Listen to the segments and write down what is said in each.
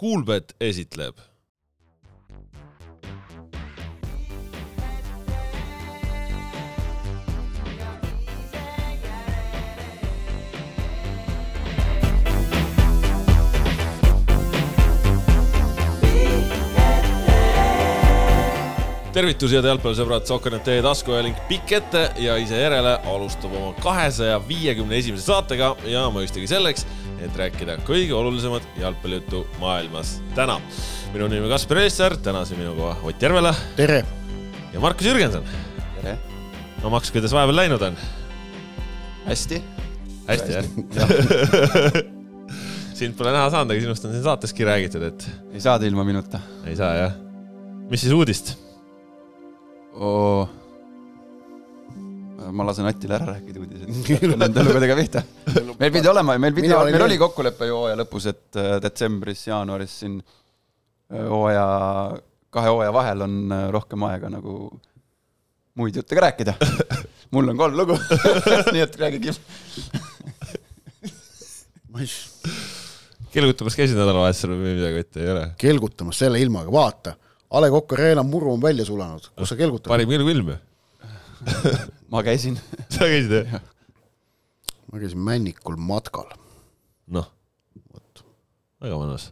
Kuulbet esitleb tervitusi, head jalgpallisõbrad, Sokkernet teie taskuajalink pikk ette ja ise järele alustab oma kahesaja viiekümne esimese saatega ja mõistagi selleks, et rääkida kõige olulisemat jalgpallijuttu maailmas täna. minu nimi on Kaspar Eessäär, täna siin minuga Ott Järvela. tere! ja Markus Jürgenson. tere! no Max, kuidas vahepeal läinud on? hästi. hästi, jah sind pole näha saanud, aga sinust on siin saateski räägitud, et. ei saada ilma minuta. ei saa, jah. mis siis uudist? Oo. ma lasen Atile ära rääkida uudised. Nende lugudega pihta. meil pidi olema, meil pidi, meil nii. oli kokkulepe ju hooaja lõpus, et äh, detsembris, jaanuaris siin äh, hooaja, kahe hooaja vahel on äh, rohkem aega nagu muid jutte ka rääkida. mul on kolm lugu nii et räägige. kelgutamas käisid nädalavahetusel või midagi, Ott, ei ole? kelgutamas selle ilmaga, vaata A Le Coq Arena muru on välja sulanud, kus sa kelgutad? parim ilm ju ma käisin sa käisid jah ja.? ma käisin Männikul matkal. noh, vot, väga mõnus.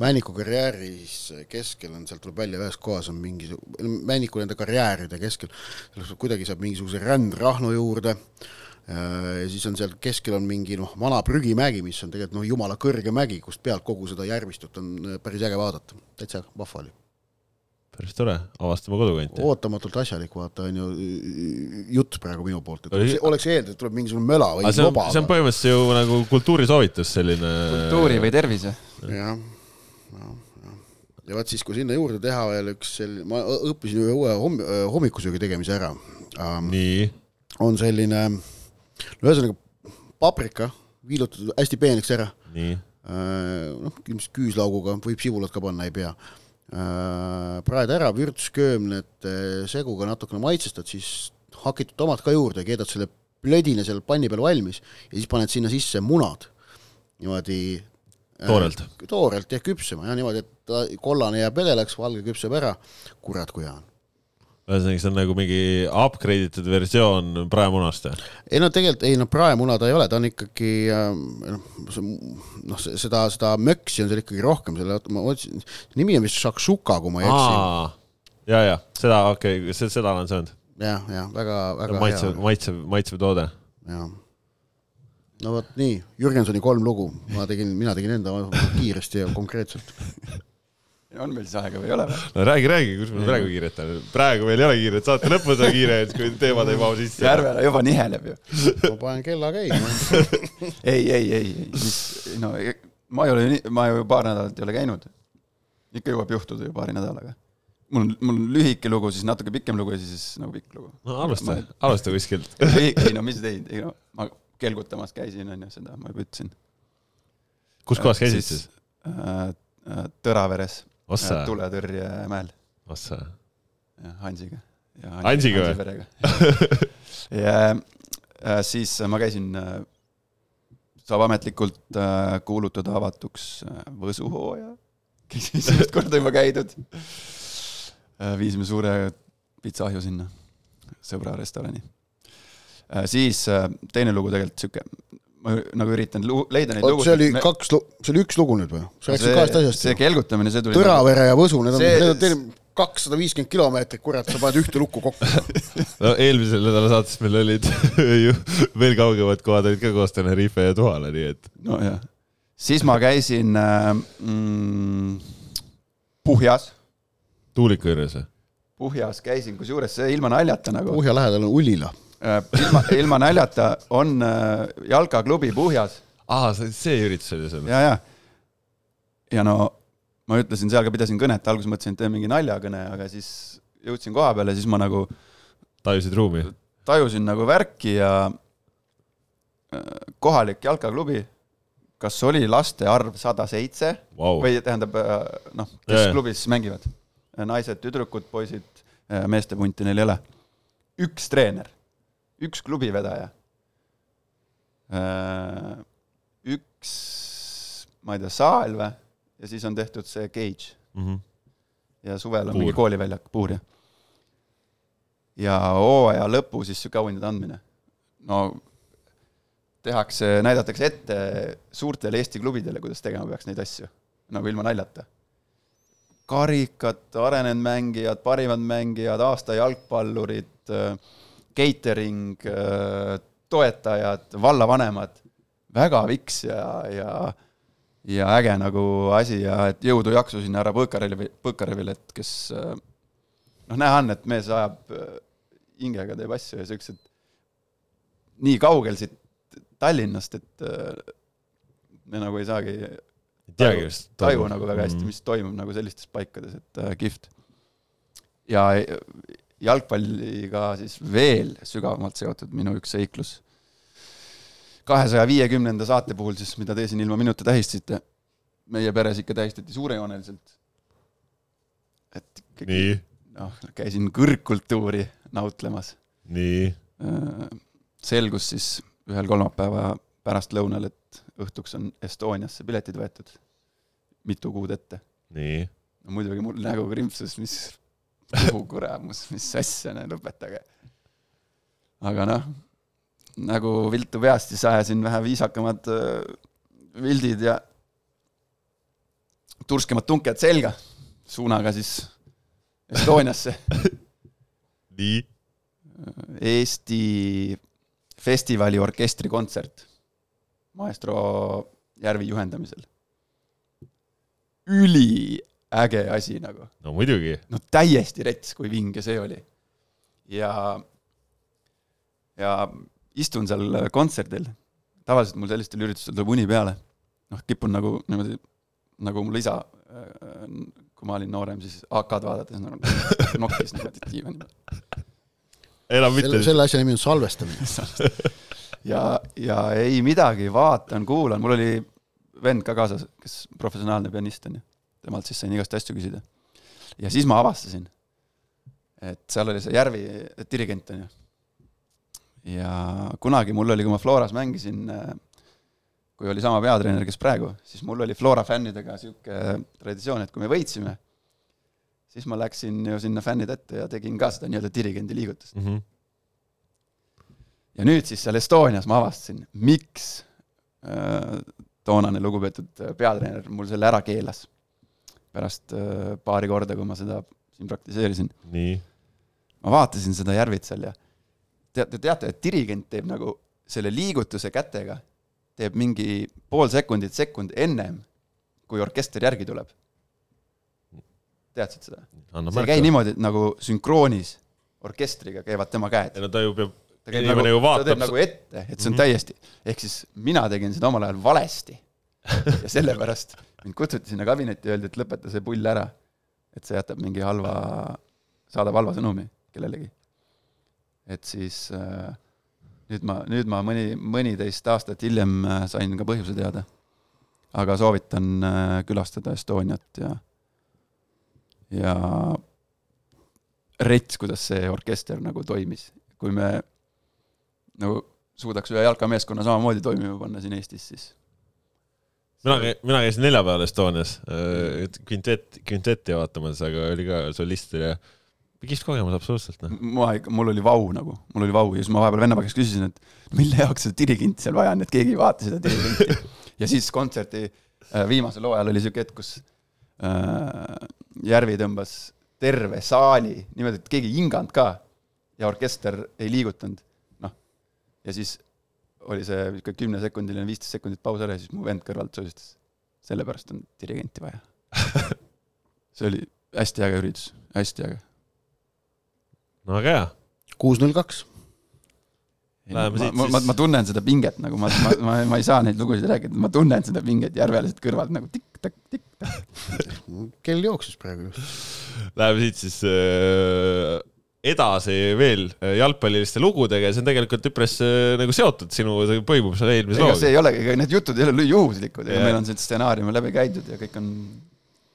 Männiku karjääris keskel on, sealt tuleb välja, ühes kohas on mingi, Männikul enda karjääride keskel, kuidagi saab mingisuguse rändrahnu juurde ja siis on seal keskel on mingi noh, vana prügimägi, mis on tegelikult noh, jumala kõrge mägi, kust pealt kogu seda järvistut on päris äge vaadata, täitsa vahva oli päris tore, avastame kodukanti. ootamatult asjalik, vaata on ju jutt praegu minu poolt, et oleks, oleks eeldanud, et tuleb mingisugune möla või see on, see on põhimõtteliselt ju nagu kultuurisoovitus selline. kultuuri või tervis jah? jah, jah, jah. ja vot siis, kui sinna juurde teha veel üks selline, ma õppisin ühe uue homm-, hommikusöögi tegemise ära um,. nii? on selline, no ühesõnaga paprika, viilutatud hästi peeneks ära. nii uh,? noh, ilmselt küüslauguga, võib sibulat ka panna, ei pea Äh, praed ära, vürtsköömnete seguga natukene maitsestad, siis hakitud tomat ka juurde, keedad selle plödine seal panni peal valmis ja siis paned sinna sisse munad. Niimoodi äh, toorelt. äh,, toorelt ja küpsema. Ja niimoodi, et kollane jääb vedelaks, valge küpseb ära, kurat kui hea on ühesõnaga, see on nagu mingi upgrade itud versioon praemunast? ei no tegelikult, ei no praemuna ta ei ole, ta on ikkagi ähm, noh, noh, seda, seda möksi on seal ikkagi rohkem, selle, ma otsin, nimi on vist šakšuka, kui ma ei eksi. ja, ja seda, okei okay,, seda olen söönud ja,. jah, jah, väga, väga maitsev, maitsev, maitsev toode. jah. no vot nii, Jürgensoni kolm lugu, ma tegin, mina tegin enda kiiresti ja konkreetselt on meil siis aega või ei ole või? no räägi, räägi, kus meil praegu kiiret on. praegu meil ei ole kiiret, saate lõpus on kiire, et kui teemad ei mahu sisse. Järvela juba niheleb ju. ma panen kella käima ei, ei, ei, ei, mis, no ma ei ole, ma ju paar nädalat ei ole käinud. ikka jõuab juhtuda ju paari nädalaga. mul on, mul on lühike lugu, siis natuke pikem lugu ja siis nagu pikk lugu. no alusta, alusta kuskilt. ei, ei no mis teid, ei no ma kelgutamas käisin, on ju, seda ma juba ütlesin. kus kohas käisid siis, siis?? Äh, äh, Tõraveres. Tuletõrjemäel. Ossa. jah, Hansiga. Hansiga või? ja äh, siis ma käisin äh,, saab ametlikult äh, kuulutada avatuks äh, võsuhooaja, kes esimest korda juba käidud äh,. viisime suure pitsaahju sinna, sõbra restorani äh,. siis äh, teine lugu tegelikult sihuke ma nagu üritan leida neid lugusid. see oli me... kaks, see oli üks lugu nüüd või? sa rääkisid kahest asjast. see kelgutamine, see tuli. Tõravere ja Võsu, need on see..., need on teil kakssada viiskümmend kilomeetrit, kurat, sa paned ühte lukku kokku no eelmisel nädala saates meil olid ju veel kaugemad kohad olid ka koos Tenerife ja Tuhale, nii et. nojah, siis ma käisin äh, mm, Puhjas. tuuliku juures või? Puhjas käisin, kusjuures ilma naljata nagu. Puhja lähedal on Ulila ilma, ilma naljata on äh, jalkaklubi Puhjas. aa, see üritus oli sul? ja, ja. ja no ma ütlesin seal ka, pidasin kõnet, alguses mõtlesin, et teen mingi naljakõne, aga siis jõudsin koha peale, siis ma nagu tajusid ruumi? tajusin nagu värki ja äh, kohalik jalkaklubi, kas oli laste arv sada seitse wow. või tähendab noh, kes yeah. klubis mängivad, naised, tüdrukud, poisid, meeste punti neil ei ole. üks treener üks klubivedaja, äh, üks, ma ei tea, saal või, ja siis on tehtud see cage Mhm. ja suvel on Puur. mingi kooliväljak, puur jah. ja hooaja lõpu siis sihuke auhindade andmine. no tehakse, näidatakse ette suurtele Eesti klubidele, kuidas tegema peaks neid asju, nagu ilma naljata. karikad, arenenud mängijad, parimad mängijad, aasta jalgpallurid, catering, toetajad, vallavanemad, väga viks ja, ja ja äge nagu asi ja et jõudu-jaksu sinna härra Põkarevile, Põkarevile, et kes äh, noh, näha on, et mees ajab äh, hingega, teeb asju ja siuksed nii kaugel siit Tallinnast, et äh, me nagu ei saagi teagi vist. taju nagu väga Mhm. hästi, mis toimub nagu sellistes paikades, et äh, kihvt. ja jalgpalliga siis veel sügavamalt seotud minu üks seiklus. kahesaja viiekümnenda saate puhul siis, mida te siin ilma minuta tähistasite, meie peres ikka tähistati suurejooneliselt. et ikkagi noh, käisin kõrgkultuuri nautlemas. nii, selgus siis ühel kolmapäeva pärastlõunal, et õhtuks on Estoniasse piletid võetud mitu kuud ette. nii. no muidugi mul nägu krimpsus, mis, kuhu kuramus, mis asja, lõpetage. aga noh, nagu viltu peast, siis ajasin vähe viisakamad äh, vildid ja turskemad tunked selga, suunaga siis Estoniasse. nii, Eesti festivali orkestrikontsert maestro Järvi juhendamisel. Üliäge asi nagu, no muidugi. no täiesti rets, kui vinge see oli. ja, ja istun seal kontserdil, tavaliselt mul sellistel üritustel tuleb uni peale. noh, kipun nagu niimoodi, nagu mul isa, kui ma olin noorem, siis AK-d vaadates nagu nokkis niimoodi diivani peal. enam mitte. selle asja nimi on salvestamine. ja, ja ei midagi, vaatan, kuulan, mul oli vend ka kaasas, kes professionaalne pianist on ju, temalt siis sain igast asju küsida. ja siis ma avastasin, et seal oli see Järvi dirigent on ju. ja kunagi mul oli, kui ma Floras mängisin, kui oli sama peatreener, kes praegu, siis mul oli Flora fännidega sihuke traditsioon, et kui me võitsime, siis ma läksin ju sinna fännide ette ja tegin ka seda nii-öelda dirigendi liigutust. Mhm. ja nüüd siis seal Estonias ma avastasin, miks äh, toonane lugupeetud äh, peatreener mul selle ära keelas. Pärast äh, paari korda, kui ma seda siin praktiseerisin, nii, ma vaatasin seda Järvit seal ja teate, teate, et dirigent teeb nagu selle liigutuse kätega, teeb mingi pool sekundit, sekund ennem, kui orkester järgi tuleb. teadsid seda? see ei käi. niimoodi, et nagu sünkroonis orkestriga käivad tema käed ei no ta ju peab, ta käib inimene nagu, ju vaatab ta teeb nagu ette, et see on mm. -hmm. täiesti, ehk siis mina tegin seda omal ajal valesti. ja sellepärast mind kutsuti sinna kabinetti öeldi, et lõpeta see pull ära. et see jätab mingi halva, saadab halva sõnumi kellelegi. et siis äh, nüüd ma, nüüd ma mõni, mõniteist aastat hiljem äh, sain ka põhjuse teada. aga soovitan äh, külastada Estoniat ja, ja rets, kuidas see orkester nagu toimis, kui me nagu suudaks ühe jalkameeskonna samamoodi toimima panna siin Eestis, siis mina, mina käisin neljapäeval Estonias äh, kvintett, kvintetti vaatamas, aga oli ka solistid ja kihvt kogemus absoluutselt noh. ma, mul oli vau nagu, mul oli vau ja siis ma vahepeal venna käest küsisin, et mille jaoks seda dirigenti seal vaja on, et keegi ei vaata seda dirigenti. ja siis kontserti äh, viimasel hooajal oli siuke hetk, kus äh, Järvi tõmbas terve saali niimoodi, et keegi ei hinganud ka ja orkester ei liigutanud, noh. ja siis oli see niisugune kümnesekundiline, viisteist sekundit paus ära ja siis mu vend kõrvalt sosistas. sellepärast on dirigenti vaja. see oli hästi äge üritus, hästi äge. no väga hea. kuus null kaks. Läheme ma, ma, siis- ma, ma tunnen seda pinget nagu ma, ma, ma, ma ei saa neid lugusid rääkida, ma tunnen seda pinget järvelased kõrvalt nagu tikk-takk, tikk-takk. kell jooksis praegu just. Läheme siit siis äh, edasi veel äh, jalgpalliliste lugudega ja see on tegelikult üpris äh, nagu seotud sinu põimumuse eelmise ega looga see. ei ole, ega need jutud ei ole juhuslikud, ega meil on see stsenaarium läbi käidud ja kõik on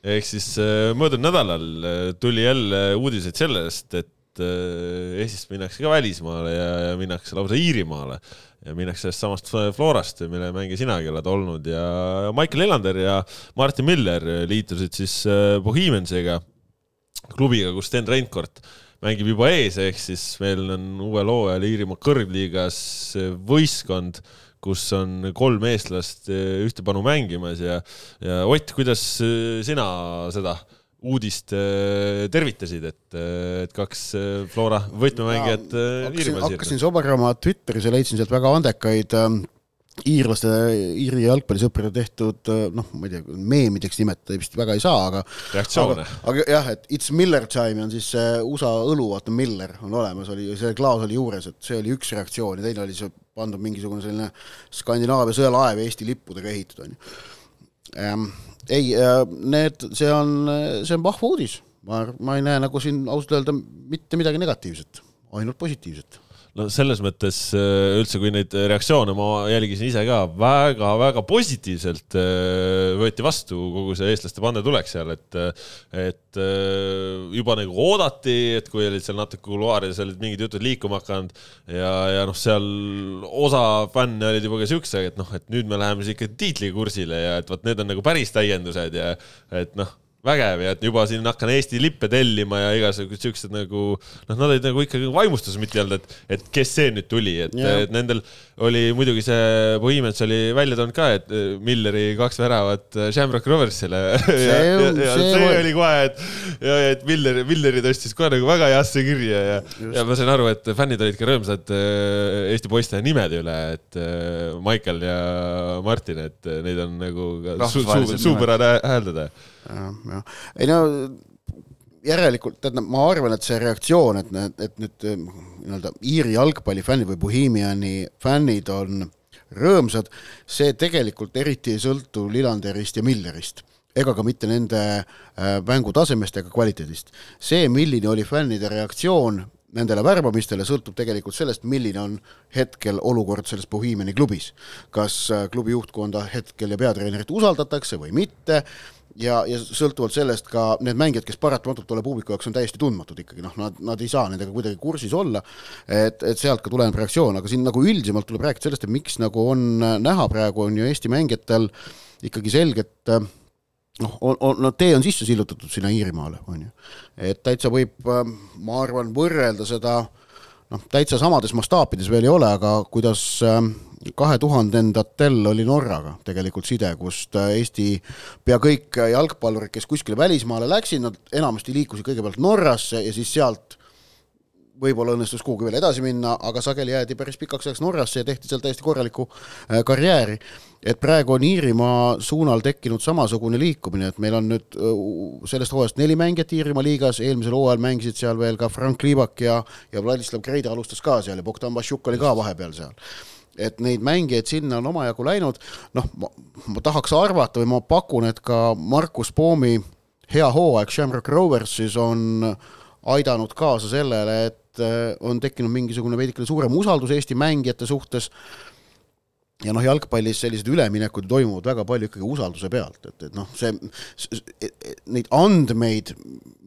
ehk siis äh, möödunud nädalal äh, tuli jälle uudiseid sellest, et äh, Eestist minnakse ka välismaale ja, ja minnakse lausa Iirimaale ja minnakse sellest samast Florast, mille mängija sinagi oled olnud ja Michael Elander ja Martin Miller liitusid siis äh, Bohemiansiga, klubiga, kus Sten Reinkord mängib juba ees, ehk siis meil on uuel hooajal Iirimaa kõrgliigas võistkond, kus on kolm eestlast ühtepanu mängimas ja, ja Ott, kuidas sina seda uudist äh, tervitasid, et, et kaks Flora võtmemängijat hakkasin, hakkasin sobarama Twitteris ja leidsin sealt väga andekaid äh, iirlaste, Iiri jalgpallisõprade tehtud noh, ma ei tea, meemideks nimetada vist väga ei saa, aga reaktsioone. aga, jah, et It's Miller time on siis see USA õlu, vaata Miller on olemas, oli, see klaas oli juures, et see oli üks reaktsioon ja teine oli see pandud mingisugune selline Skandinaavia sõjalaev Eesti lippudega ehitud, on ju. Ei, äh, need, see on, see on vahva uudis, ma, ma ei näe nagu siin ausalt öelda mitte midagi negatiivset, ainult positiivset no selles mõttes äh, üldse, kui neid reaktsioone ma jälgisin ise ka väga-väga positiivselt äh, võeti vastu kogu see eestlaste pandetulek seal, et, et äh, juba nagu oodati, et kui olid seal natuke kuluaarides olid mingid jutud liikuma hakanud ja, ja noh, seal osa fänne olid juba ka siuksed, et noh, et nüüd me läheme siis ikka tiitlikursile ja et vot need on nagu päris täiendused ja et noh vägev ja et juba siin hakkan Eesti lippe tellima ja igasugused siuksed nagu noh, nad olid nagu ikkagi vaimustuses, mitte ei olnud, et, et kes see nüüd tuli, et, et nendel oli muidugi see Bohemians oli välja toonud ka, et eh, Milleri kaks väravat eh, Shamrock Roversile. ja, ja, ja see, see oli kohe, et, ja, et Miller, Milleri tõstis kohe nagu väga heasse kirja ja, ja ma sain aru, et fännid olid ka rõõmsad eh, Eesti poiste nimede üle, et Michael ja Martin, et neid on nagu su, su, suupärane hääldada jah, jah, ei no järelikult, tähendab, ma arvan, et see reaktsioon, et need, et nüüd eh, nii-öelda Iiri jalgpallifännid või Bohemiani fännid on rõõmsad, see tegelikult eriti ei sõltu Lillanderist ja Millerist ega ka mitte nende äh, mängutasemest ega kvaliteedist. see, milline oli fännide reaktsioon nendele värbamistele, sõltub tegelikult sellest, milline on hetkel olukord selles Bohemiani klubis. kas äh, klubi juhtkonda hetkel ja peatreenerit usaldatakse või mitte ja, ja sõltuvalt sellest ka need mängijad, kes paratamatult tolle publiku jaoks on täiesti tundmatud ikkagi, noh, nad, nad ei saa nendega kuidagi kursis olla, et, et sealt ka tuleneb reaktsioon, aga siin nagu üldisemalt tuleb rääkida sellest, et miks nagu on näha praegu, on ju Eesti mängijatel ikkagi selget noh, on, on, no tee on sisse sillutatud sinna Iirimaale, on ju. et täitsa võib, ma arvan, võrrelda seda noh, täitsa samades mastaapides veel ei ole, aga kuidas äh, kahe tuhandendatel oli Norraga tegelikult side, kust äh, Eesti pea kõik jalgpallurid, kes kuskile välismaale läksid, nad enamasti liikusid kõigepealt Norrasse ja siis sealt võib-olla õnnestus kuhugi veel edasi minna, aga sageli jäädi päris pikaks ajaks Norrasse ja tehti seal täiesti korralikku äh, karjääri. et praegu on Iirimaa suunal tekkinud samasugune liikumine, et meil on nüüd äh, sellest hooajast neli mängijat Iirimaa liigas, eelmisel hooajal mängisid seal veel ka Frank Liivak ja, ja Vladislav Kreida alustas ka seal ja Bogdan Vassiuk oli ka vahepeal seal et neid mängijaid sinna on omajagu läinud, noh, ma tahaks arvata või ma pakun, et ka Markus Poomi hea hooaeg Shamrock Roversis on aidanud kaasa sellele, et äh, on tekkinud mingisugune veidikene suurem usaldus Eesti mängijate suhtes. Ja noh, jalgpallis sellised üleminekud toimuvad väga palju ikkagi usalduse pealt, et, et noh, see, neid andmeid,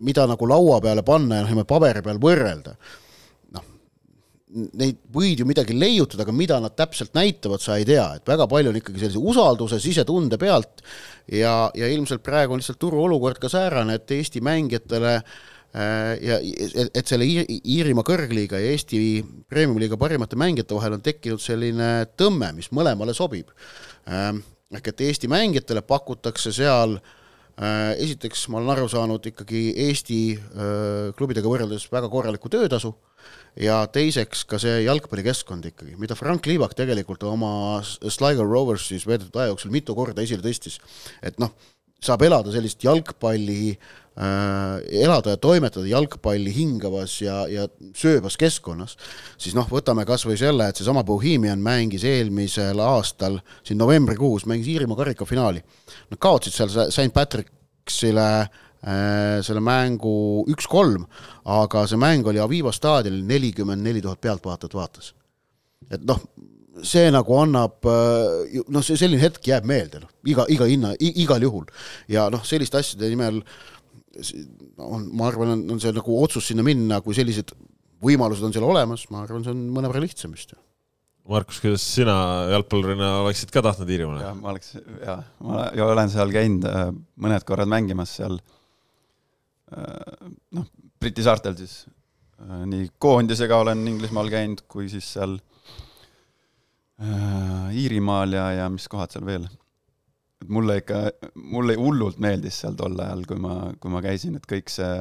mida nagu laua peale panna ja noh, paberi peal võrrelda neid võid ju midagi leiutada, aga mida nad täpselt näitavad, sa ei tea, et väga palju on ikkagi sellise usalduse, sisetunde pealt ja, ja ilmselt praegu on lihtsalt turuolukord ka säärane, et Eesti mängijatele äh, ja et, et selle Iirimaa kõrgliiga ja Eesti premium-liiga parimate mängijate vahel on tekkinud selline tõmme, mis mõlemale sobib. Ähm, ehk et Eesti mängijatele pakutakse seal äh, esiteks ma olen aru saanud ikkagi Eesti äh, klubidega võrreldes väga korralikku töötasu ja teiseks ka see jalgpallikeskkond ikkagi, mida Frank Liivak tegelikult oma Sligo Roversis veedetud aja jooksul mitu korda esile tõstis, et noh, saab elada sellist jalgpalli äh,, elada ja toimetada jalgpalli hingavas ja, ja sööbas keskkonnas, siis noh, võtame kas või selle, et seesama Bohemian mängis eelmisel aastal siin novembrikuus, mängis Iirimaa karikafinaali. Nad kaotsid seal St Patricksile äh, Äh, selle mängu üks-kolm, aga see mäng oli Aviva staadionil, nelikümmend neli tuhat pealtvaatajat vaatas. et noh, see nagu annab, äh, noh, see selline hetk jääb meelde, noh, iga, iga hinna, igal juhul. ja noh, selliste asjade nimel on, ma arvan, on, on see nagu otsus sinna minna, kui sellised võimalused on seal olemas, ma arvan, see on mõnevõrra lihtsam vist ju Markus, kuidas sina jalgpallurina oleksid ka tahtnud Iirimaale? jah, ma oleks, jaa, ma olen seal käinud äh, mõned korrad mängimas seal äh, noh, Briti saartel siis, äh, nii koondisega olen Inglismaal käinud, kui siis seal äh, Iirimaal ja, ja mis kohad seal veel. Et mulle ikka, mulle hullult meeldis seal tol ajal, kui ma, kui ma käisin, et kõik see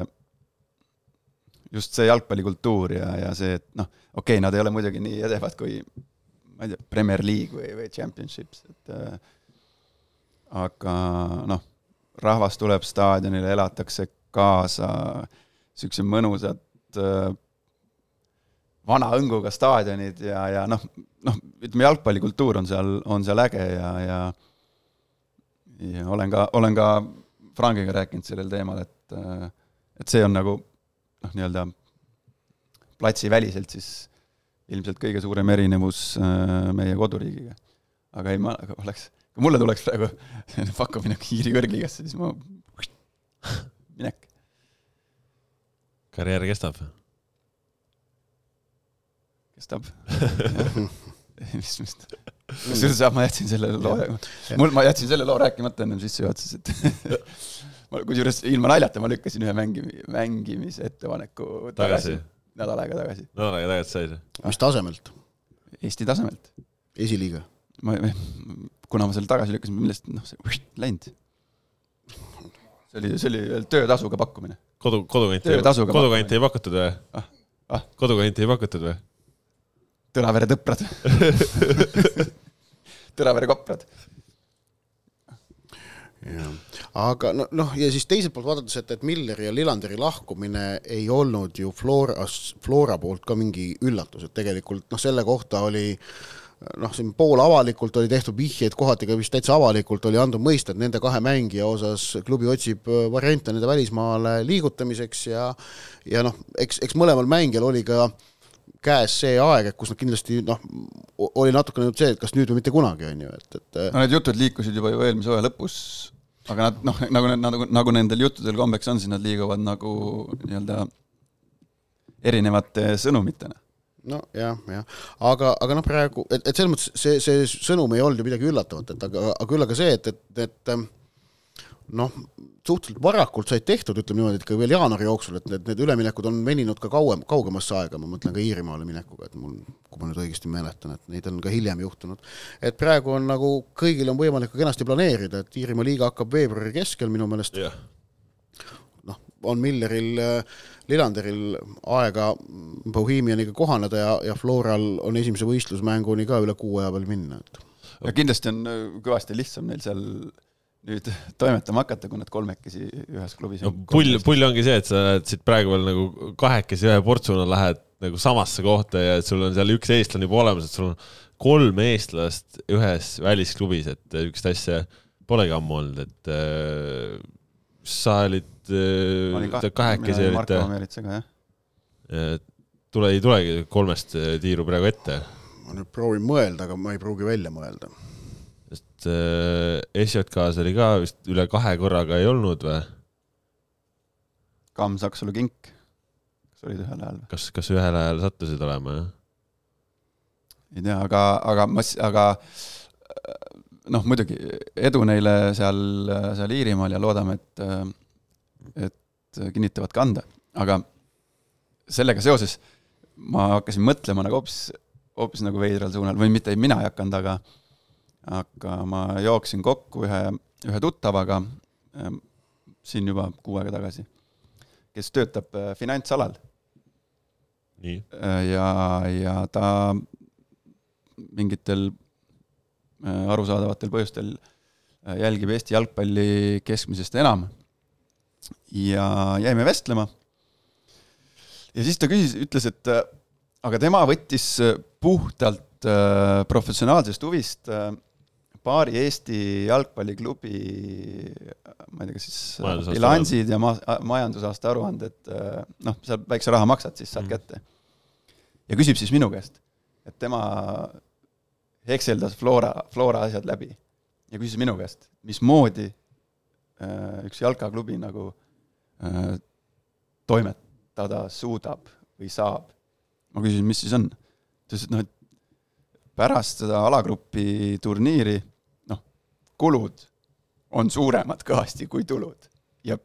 just see jalgpallikultuur ja, ja see, et noh, okei okay,, nad ei ole muidugi nii edevad kui ma ei tea, Premier League või, või Championships, et äh, aga noh, rahvas tuleb staadionile, elatakse kaasa, niisugused mõnusad äh, vana õnguga staadionid ja, ja noh, noh, ütleme jalgpallikultuur on seal, on seal äge ja, ja ja olen ka, olen ka Frankiga rääkinud sellel teemal, et äh, et see on nagu noh, nii-öelda platsiväliselt siis ilmselt kõige suurem erinevus äh, meie koduriigiga. aga ei, ma oleks, kui mulle tuleks praegu pakkumine Iiri kõrgliigasse, siis ma minek. karjäär kestab? kestab mis, mis, kusjuures jah, ma jätsin selle loo, mul, ma jätsin selle loo rääkimata ennem sissejuhatuses, et ma kusjuures ilma naljata ma lükkasin ühe mängi-, mängimise ettepaneku tagasi, tagasi nädal aega tagasi. nädal aega tagasi said? mis tasemelt? Eesti tasemelt. esiliiga? ma, kuna ma selle tagasi lükkasin, millest noh, see läinud. see oli, see oli töötasuga pakkumine. kodu, kodukanti, kodukanti ei pakutud või ah,? Ah. kodukanti ei pakutud või? Tõravere tõprad. Tõravere koprad. Jah, aga noh, noh ja siis teiselt poolt vaadates, et, et Milleri ja Lillanderi lahkumine ei olnud ju Floras, Flora poolt ka mingi üllatus, et tegelikult noh, selle kohta oli noh, siin poolavalikult oli tehtud vihjeid, kohati ka vist täitsa avalikult oli antud mõista, et nende kahe mängija osas klubi otsib äh, variante nende välismaale liigutamiseks ja ja noh, eks, eks mõlemal mängijal oli ka käes see aeg, et kus nad kindlasti noh, oli natukene nüüd see, et kas nüüd või mitte kunagi, on ju, et, et no need jutud liikusid juba ju eelmise hooaja lõpus aga nad noh, nagu, nagu, nagu nendel juttudel kombeks on, siis nad liiguvad nagu nii-öelda erinevate sõnumitena. No jah, jah, aga, aga noh, praegu, et, et selles mõttes see, see sõnum ei olnud ju midagi üllatavat, et aga, aga küll aga see, et, et, et noh, suhteliselt varakult said tehtud, ütleme niimoodi, et ka veel jaanuari jooksul, et need, need üleminekud on veninud ka kauem, kaugemasse aega, ma mõtlen ka Iirimaale minekuga, et mul, kui ma nüüd õigesti mäletan, et neid on ka hiljem juhtunud. et praegu on nagu, kõigil on võimalik ka kenasti planeerida, et Iirimaa liiga hakkab veebruari keskel minu meelest yeah.. noh, on Milleril, Lillanderil aega Bohemianiga kohaneda ja, ja Floral on esimese võistlusmänguni ka üle kuu aja peal minna, et ja kindlasti on kõvasti lihtsam neil seal nüüd toimetama hakata, kui nad kolmekesi ühes klubis no pull, pull ongi see, et sa oled siit praegu veel nagu kahekesi ühe portsuna lähed nagu samasse kohta ja et sul on seal üks eestlane juba olemas, et sul on kolm eestlast ühes välisklubis, et niisugust asja polegi ammu olnud, et äh, sa olid äh, kahekesi olite. tule, ei tulegi kolmest tiiru praegu ette. ma nüüd proovin mõelda, aga ma ei pruugi välja mõelda sest äh, SJK-s oli ka vist üle kahe korraga ei olnud või? Kamm, Saksalu, Kink, kas olid ühel ajal? kas, kas ühel ajal sattusid olema, jah? ei tea, aga, aga ma, aga noh, muidugi edu neile seal, seal Iirimaal ja loodame, et, et kinnitavad kanda, aga sellega seoses ma hakkasin mõtlema nagu hoopis, hoopis nagu veidral suunal või mitte, mina ei hakanud, aga aga ma jooksin kokku ühe, ühe tuttavaga ähm, siin juba kuu aega tagasi, kes töötab äh, finantsalal. Äh, ja, ja ta mingitel äh, arusaadavatel põhjustel jälgib Eesti jalgpalli keskmisest enam. ja jäime vestlema. ja siis ta küsis, ütles, et aga tema võttis puhtalt professionaalsest huvist paari Eesti jalgpalliklubi, ma ei tea, kas siis bilansid ja ma-, majandusaasta aruanded, noh, seal väikse raha maksad, siis saad mm. kätte. ja küsib siis minu käest, et tema hekseldas Flora, Flora asjad läbi ja küsis minu käest, mismoodi äh, üks jalkaklubi nagu äh, toimetada suudab või saab. ma küsisin, mis siis on. ta ütles, et noh, et pärast seda alagrupi turniiri, kulud on suuremad kõvasti kui tulud ja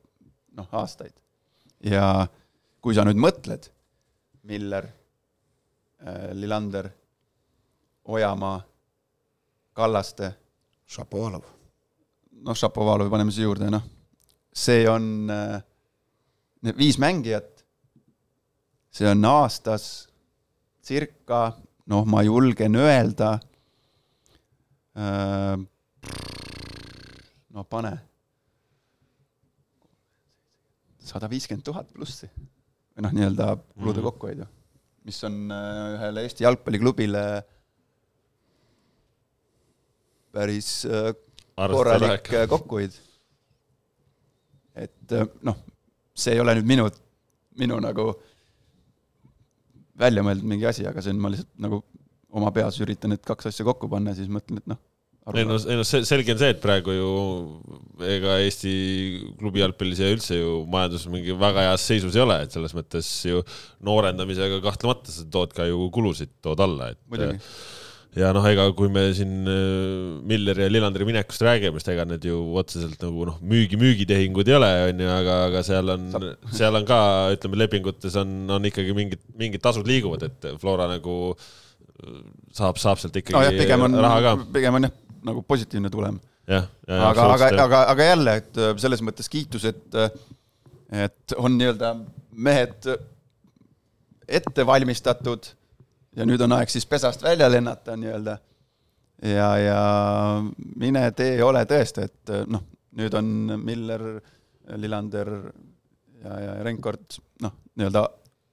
noh, aastaid. ja kui sa nüüd mõtled, Miller äh,, Lillander, Ojamaa, Kallaste, Šapovalov. noh, Šapovalovi paneme siia juurde, noh, see on äh, need viis mängijat, see on aastas circa, noh, ma julgen öelda äh,, no pane, sada viiskümmend tuhat plussi või noh, nii-öelda kulude Mhm. kokkuhoidu, mis on äh, ühele Eesti jalgpalliklubile päris äh, korralik äh, kokkuhoid. et noh, see ei ole nüüd minu, minu nagu välja mõeldud mingi asi, aga see on, ma lihtsalt nagu oma peas üritan need kaks asja kokku panna ja siis mõtlen, et noh. Ei no, ei no see selge on see, et praegu ju ega Eesti klubi jalgpallis ja üldse ju majandus mingi väga heas seisus ei ole, et selles mõttes ju noorendamisega kahtlemata sa tood ka ju kulusid, tood alla, et muidugi, ja noh, ega kui me siin äh, Milleri ja Lillanderi minekust räägime, siis ega need ju otseselt nagu noh, müügi, müügitehingud ei ole, onju, aga, aga seal on, seal on ka, ütleme, lepingutes on, on ikkagi mingid, mingid tasud liiguvad, et Flora nagu äh, saab, saab sealt ikkagi nojah, pigem on, raha ka. pigem on jah, nagu positiivne tulem. jah, aga, aga, aga, aga jälle, et äh, selles mõttes kiitus, et, et on nii-öelda mehed ette valmistatud ja nüüd on aeg siis pesast välja lennata nii-öelda. ja, ja mine tee, ole tõesti, et noh, nüüd on Miller, Lillander ja, ja Renkord noh, nii-öelda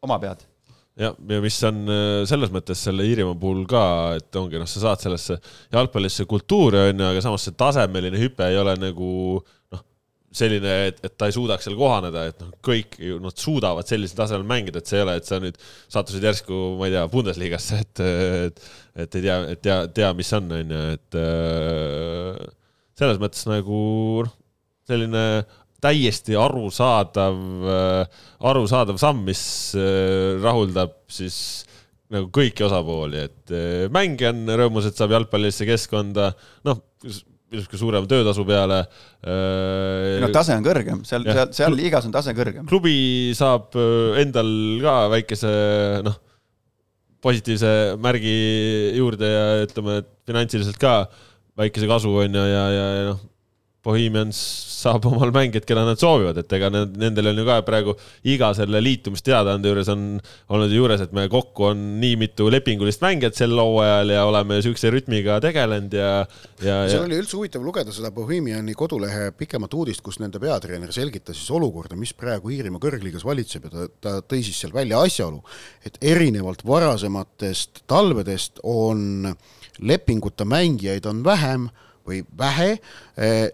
oma pead jah, ja mis on äh, selles mõttes selle Iirimaa puhul ka, et ongi noh, sa saad sellesse jalgpallisse kultuuri onju, aga samas see tasemeline hüpe ei ole nagu noh, selline, et, et ta ei suudaks seal kohaneda, et noh, kõik ju nad suudavad sellisel tasemel mängida, et see ei ole, et sa nüüd sattusid järsku, ma ei tea, Bundesligasse, et, et, et ei tea, et tea, tea, mis on, onju, et äh, selles mõttes nagu noh, selline täiesti arusaadav, arusaadav samm, mis äh, rahuldab siis nagu kõiki osapooli, et äh, mängija on rõõmus, et saab jalgpallilisse keskkonda, noh, niisugune suurema töötasu peale. no tase on kõrgem, seal, seal, seal liigas on tase kõrgem. klubi saab äh, endal ka väikese noh, positiivse märgi juurde ja ütleme, et finantsiliselt ka väikese kasu on ju ja, ja, ja noh, Bohemians saab omal mängijad, keda nad soovivad, et ega need, nendel on ju ka praegu iga selle liitumisteadaande juures on olnud juures, et me kokku on nii mitu lepingulist mängijat sel hooajal ja oleme siukse rütmiga tegelenud ja, ja, ja seal oli üldse huvitav lugeda seda Bohemiani kodulehe pikemat uudist, kus nende peatreener selgitas siis olukorda, mis praegu Iirimaa kõrgliigas valitseb ja ta, ta tõi siis seal välja asjaolu, et erinevalt varasematest talvedest on lepinguta mängijaid on vähem või vähe,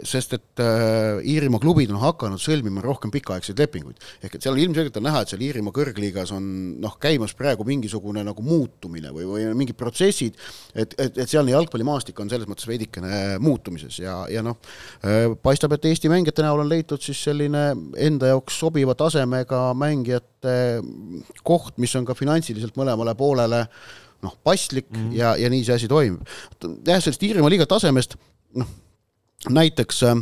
sest et äh, Iirimaa klubid on hakanud sõlmima rohkem pikaaegseid lepinguid. ehk et seal ilmselgelt on näha, et seal Iirimaa kõrgliigas on noh, käimas praegu mingisugune nagu muutumine või, või mingid protsessid, et, et, et sealne jalgpallimaastik on selles mõttes veidikene muutumises ja, ja noh, paistab, et Eesti mängijate näol on leitud siis selline enda jaoks sobiva tasemega mängijate koht, mis on ka finantsiliselt mõlemale poolele noh, paslik mm -hmm. ja, ja nii see asi toimub. jah, sellest Iirimaa liiga tasemest noh, näiteks äh,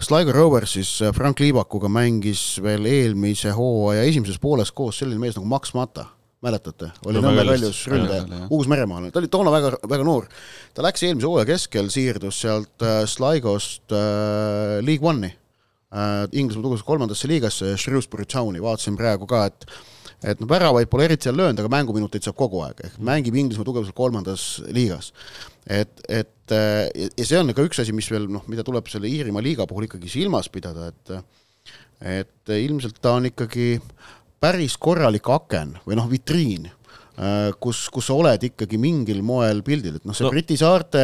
Sligo Roversis äh, Frank Liivakuga mängis veel eelmise hooaja esimeses pooles koos selline mees nagu Max Mata, mäletate, oli Nõmme kaljus ründaja Jah, jah. Uus-Meremaal, ta oli toona väga, väga noor. ta läks eelmise hooaja keskel, siirdus sealt äh, Sligost äh, League One'i äh,, Inglismaa tugevas kolmandasse liigasse, Shrewsbury Towni, vaatasin praegu ka, et et noh, väravaid pole eriti seal löönud, aga mänguminuteid saab kogu aeg, ehk mängib Inglismaa tugevusel kolmandas liigas. et, et äh, ja see on ka üks asi, mis veel noh, mida tuleb selle Iirimaa liiga puhul ikkagi silmas pidada, et et ilmselt ta on ikkagi päris korralik aken või noh, vitriin, kus, kus sa oled ikkagi mingil moel pildil, et noh, see No. Briti saarte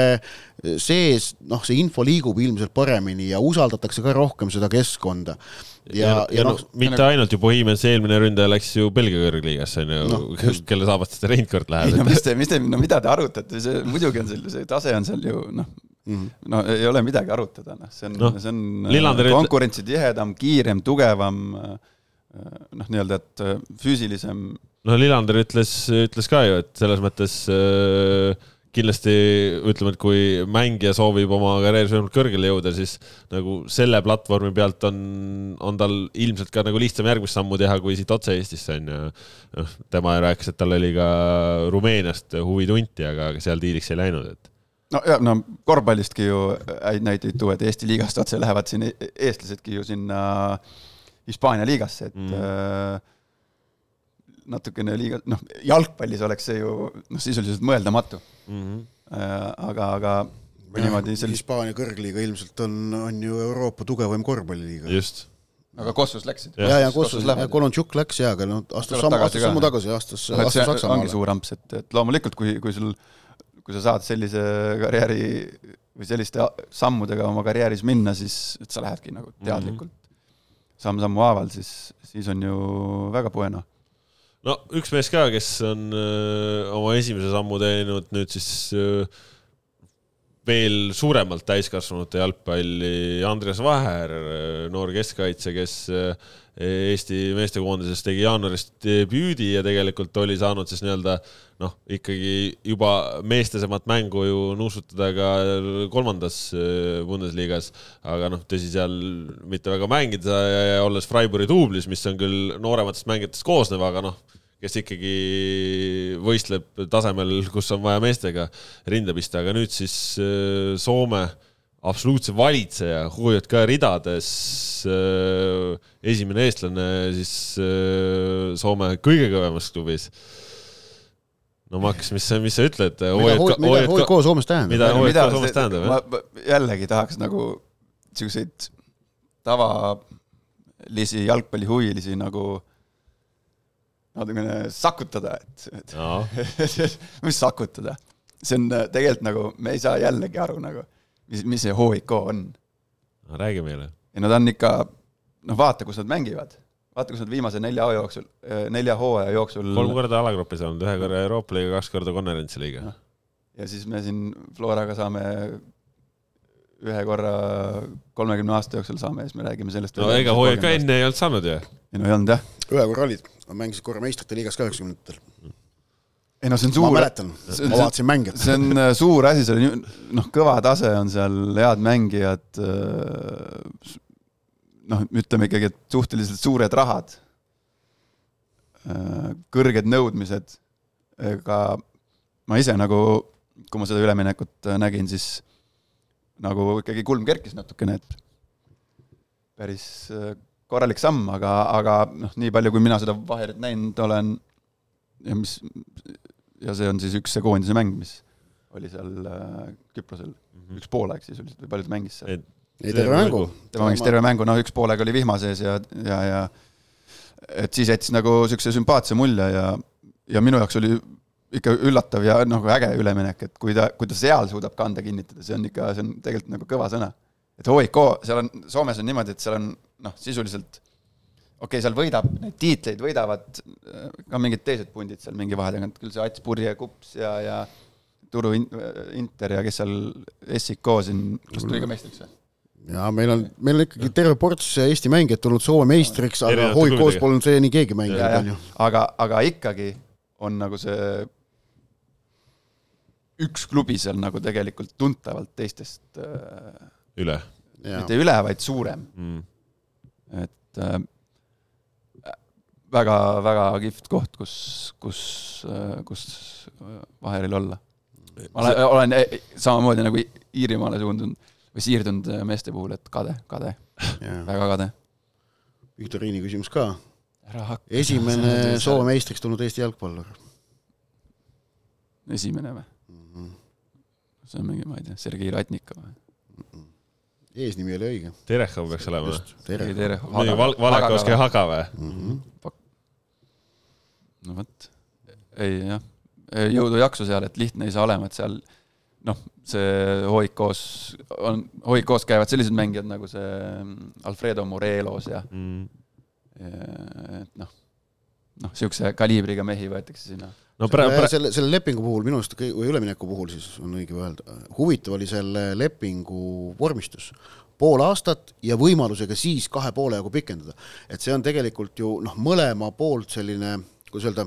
sees, noh, see info liigub ilmselt paremini ja usaldatakse ka rohkem seda keskkonda. ja, ja, ja noh, mitte ainult ju Bohemians, eelmine ründaja läks ju Belgia kõrgliigasse onju No, no,, kelle saabastest Reinkord ei no läheb. mis te, mis te, no mida te arutate, see muidugi on seal, see tase on seal ju noh, no ei ole midagi arutada, noh, see on Noh, no,, see on Lillander ütle- konkurentsitihedam, kiirem, tugevam, noh, nii-öelda, et äh, füüsilisem no Lillander ütles, ütles ka ju, et selles mõttes äh, kindlasti ütleme, et kui mängija soovib oma karjääris võimalikult kõrgele jõuda, siis nagu selle platvormi pealt on, on tal ilmselt ka nagu lihtsam järgmist sammu teha, kui siit otse Eestisse on ju. noh, tema rääkis, et tal oli ka Rumeeniast huvi tunti, aga seal diiliks ei läinud, et no ja no korvpallistki ju häid näiteid tuua, et Eesti liigast otse lähevad siin e- eestlasedki ju sinna Hispaania liigasse, et Mm. mm. Natukene liiga, noh, jalgpallis oleks see ju noh, sisuliselt mõeldamatu. mm. -hmm. aga, aga kui niimoodi sellist, Hispaania kõrgliiga ilmselt on, on ju Euroopa tugevaim korvpalliliiga. just, aga Kossus läksid. Jah. ja, ja Kossus Kossus, lähevad. Kolontšuk läks ja, aga noh, astus sammu, tagasi astus sammu tagasi, astus, astus ongi Saksamaale. suur amps, et, et loomulikult, kui, kui sul, kui sa saad sellise karjääri või selliste sammudega oma karjääris minna, siis et sa lähedki nagu teadlikult mm -hmm. samm-sammu haaval, siis, siis on ju väga bueno. No üks mees ka, kes on öö, oma esimese sammu teinud nüüd siis öö, veel suuremalt täiskasvanute jalgpalli, Andres Vaher, noor keskkaitse, kes öö, Eesti meestekoondises tegi jaanuaris debüüdi ja tegelikult oli saanud siis nii-öelda noh, ikkagi juba meestesemat mängu ju nuusutada ka kolmandas öö, Bundesligas, aga noh, tõsi, seal mitte väga mängida ja, olles Freiburgi duublis, mis on küll noorematest mängijatest koosnev, aga noh, kes ikkagi võistleb tasemel, kus on vaja meestega rinda pista, aga nüüd siis äh, Soome absoluutse valitseja HJK ridades äh, esimene eestlane siis äh, Soome kõige kõvemas klubis. no Max, mis sa, mis sa ütled? mida, HIK Soomes tähendab? Mida HJK Soomes tähendab, jällegi tahaks nagu siukseid tavalisi jalgpallihuvilisi nagu natukene sakutada, et, et no, mis sakutada, see on äh, tegelikult nagu, me ei saa jällegi aru nagu, mis, mis see HIK on. no räägi meile. ja nad on ikka, noh, vaata, kus nad mängivad. vaata, kus nad viimase nelja hoo jooksul, nelja hooaja jooksul kolm korda alagrupis olnud, ühe korra Euroopa liiga, kaks korda konverentsi liiga. ja siis me siin Floraga saame ühe korra kolmekümne aasta jooksul saame ja siis me räägime sellest. no ega HJK enne ei olnud saanud ju. ei no ei olnud jah. ühe korra olid, mängisid korra meistrite liigas ka üheksakümnendatel. Ei no see on ma suur, mäletan, see- ma vaatasin mänge. see on äh, suur asi, see on noh, kõva tase on seal, head mängijad. noh, ütleme ikkagi, et suhteliselt suured rahad. kõrged nõudmised. ega ma ise nagu, kui ma seda üleminekut äh, nägin, siis nagu ikkagi kulm kerkis natukene, et päris äh, korralik samm, aga, aga noh, nii palju, kui mina seda vaherit näinud olen ja mis, ja see on siis üks see koondise mäng, mis oli seal äh, Küprosel, üks poolaeg sisuliselt või palju ta mängis seal? ei, terve mängu. tema mängis terve mängu, noh, üks poolega oli vihma sees ja, ja, ja et siis jättis nagu niisuguse sümpaatse mulje ja, ja minu jaoks oli ikka üllatav ja nagu äge üleminek, et kui ta, kui ta seal suudab kanda kinnitada, see on ikka, see on tegelikult nagu kõva sõna. et HIK, seal on, Soomes on niimoodi, et seal on noh, sisuliselt okei okay,, seal võidab, neid tiitleid võidavad äh, ka mingid teised pundid seal mingi vahe tagant, küll see Ats Purje Kups ja, ja Turu In- Inter ja kes seal SIK siin, kas tuli ka meistriks või? ja meil on, meil on ikkagi terve ports Eesti mängijaid tulnud Soome meistriks, aga klubidega. polnud see nii keegi mänginud, on ju., aga, aga ikkagi on nagu see üks klubi seal nagu tegelikult tuntavalt teistest äh, üle mitte üle, vaid suurem, mm.. et äh, väga-väga kihvt koht, kus, kus, kus Vaheril olla. ma olen, olen samamoodi nagu Iirimaale suundunud või siirdunud meeste puhul, et kade, kade, väga kade. viktoriini küsimus ka. esimene Soome meistriks tulnud Eesti jalgpallur. esimene või? see on mingi, ma ei tea, Sergei Ratnikov või? eesnimi oli õige. Terehov peaks olema. Terehov. muidugi Val-, Valakovski Haga või? No vot, ei jah, jõudu-jaksu seal, et lihtne ei saa olema, et seal noh, see HIK-s on, HIK-s käivad sellised mängijad nagu see Alfredo Morelos ja, Mm. ja et noh, noh, niisuguse kaliibriga mehi võetakse sinna. no praegu, praegu, selle, selle lepingu puhul minu arust, või ülemineku puhul siis on õige öelda, huvitav oli selle lepingu vormistus. pool aastat ja võimalusega siis kahe poole jagu pikendada. et see on tegelikult ju noh, mõlema poolt selline, kuidas öelda,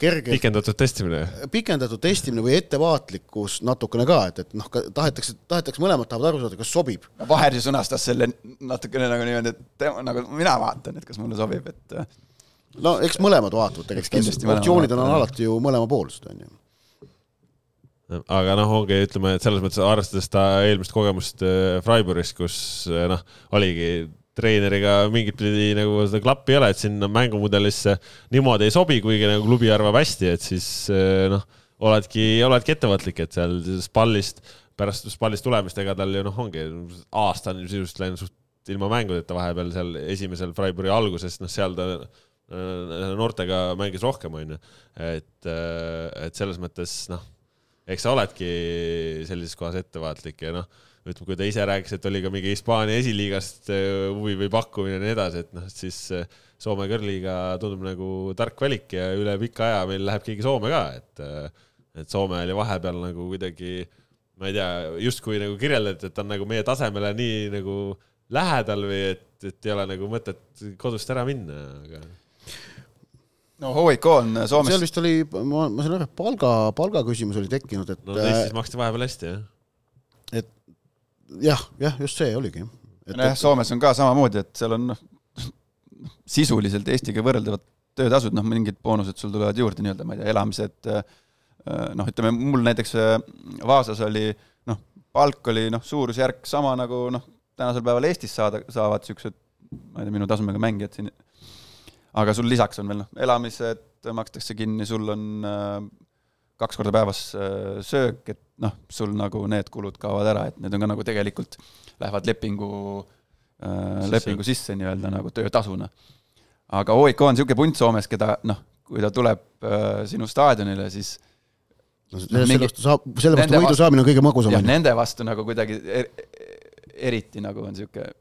kerge pikendatud testimine. pikendatud testimine või ettevaatlikkus natukene ka, et, et noh, tahetakse, tahetakse, mõlemad tahavad aru saada, kas sobib. Vaher ju sõnastas selle natukene nagu niimoodi, et tema, nagu mina vaatan, et kas mulle sobib, et no eks mõlemad vaatavad tegelikult, optsioonid on alati ju mõlemapoolsed, on ju aga noh, ongi, ütleme, et selles mõttes arvestades ta eelmist kogemust äh, Freiburgis, kus äh, noh, oligi treeneriga mingit pidi nagu seda klappi ei ole, et sinna mängumudelisse niimoodi ei sobi, kuigi nagu klubi arvab hästi, et siis äh, noh, oledki, oledki ettevaatlik, et seal spallist, pärast spallist tulemist, ega tal ju noh, ongi aasta on sisuliselt läinud suht ilma mängudeta vahepeal seal esimesel Freiburgi alguses, noh, seal ta noortega mängis rohkem, onju. et, et selles mõttes noh eks sa oledki sellises kohas ettevaatlik ja noh, ütleme, kui ta ise rääkis, et oli ka mingi Hispaania esiliigast äh, huvi või pakkumine ja nii edasi, et noh, siis äh, Soome kõrliiga tundub nagu tark valik ja üle pika aja meil läheb keegi Soome ka, et äh, et Soome oli vahepeal nagu kuidagi, ma ei tea, justkui nagu kirjeldati, et ta on nagu meie tasemele nii nagu lähedal või et, et ei ole nagu mõtet kodust ära minna, aga no HIK on Soomes. seal vist oli, ma, ma saan aru, et palga, palga küsimus oli tekkinud, et. no Eestis maksti vahepeal hästi, jah. et jah, jah, just see oligi. nojah, Soomes on ka samamoodi, et seal on noh, sisuliselt Eestiga võrreldavad töötasud, noh, mingid boonused sul tulevad juurde nii-öelda, ma ei tea, elamised, äh, noh, ütleme mul näiteks äh, Vaasas oli noh, palk oli noh, suurusjärk sama nagu noh, tänasel päeval Eestis saada, saavad niisugused, ma ei tea, minu tasemega mängijad siin aga sul lisaks on veel noh, elamised makstakse kinni, sul on äh, kaks korda päevas äh, söök, et noh, sul nagu need kulud kaovad ära, et need on ka nagu tegelikult lähevad lepingu äh,, lepingu sisse nii-öelda nagu töötasuna. aga OIK on niisugune punt Soomes, keda noh, kui ta tuleb äh, sinu staadionile, siis no selle vastu saab, selle vastu võidu saamine on kõige magusam. jah, nende vastu nagu kuidagi er, eriti nagu on niisugune,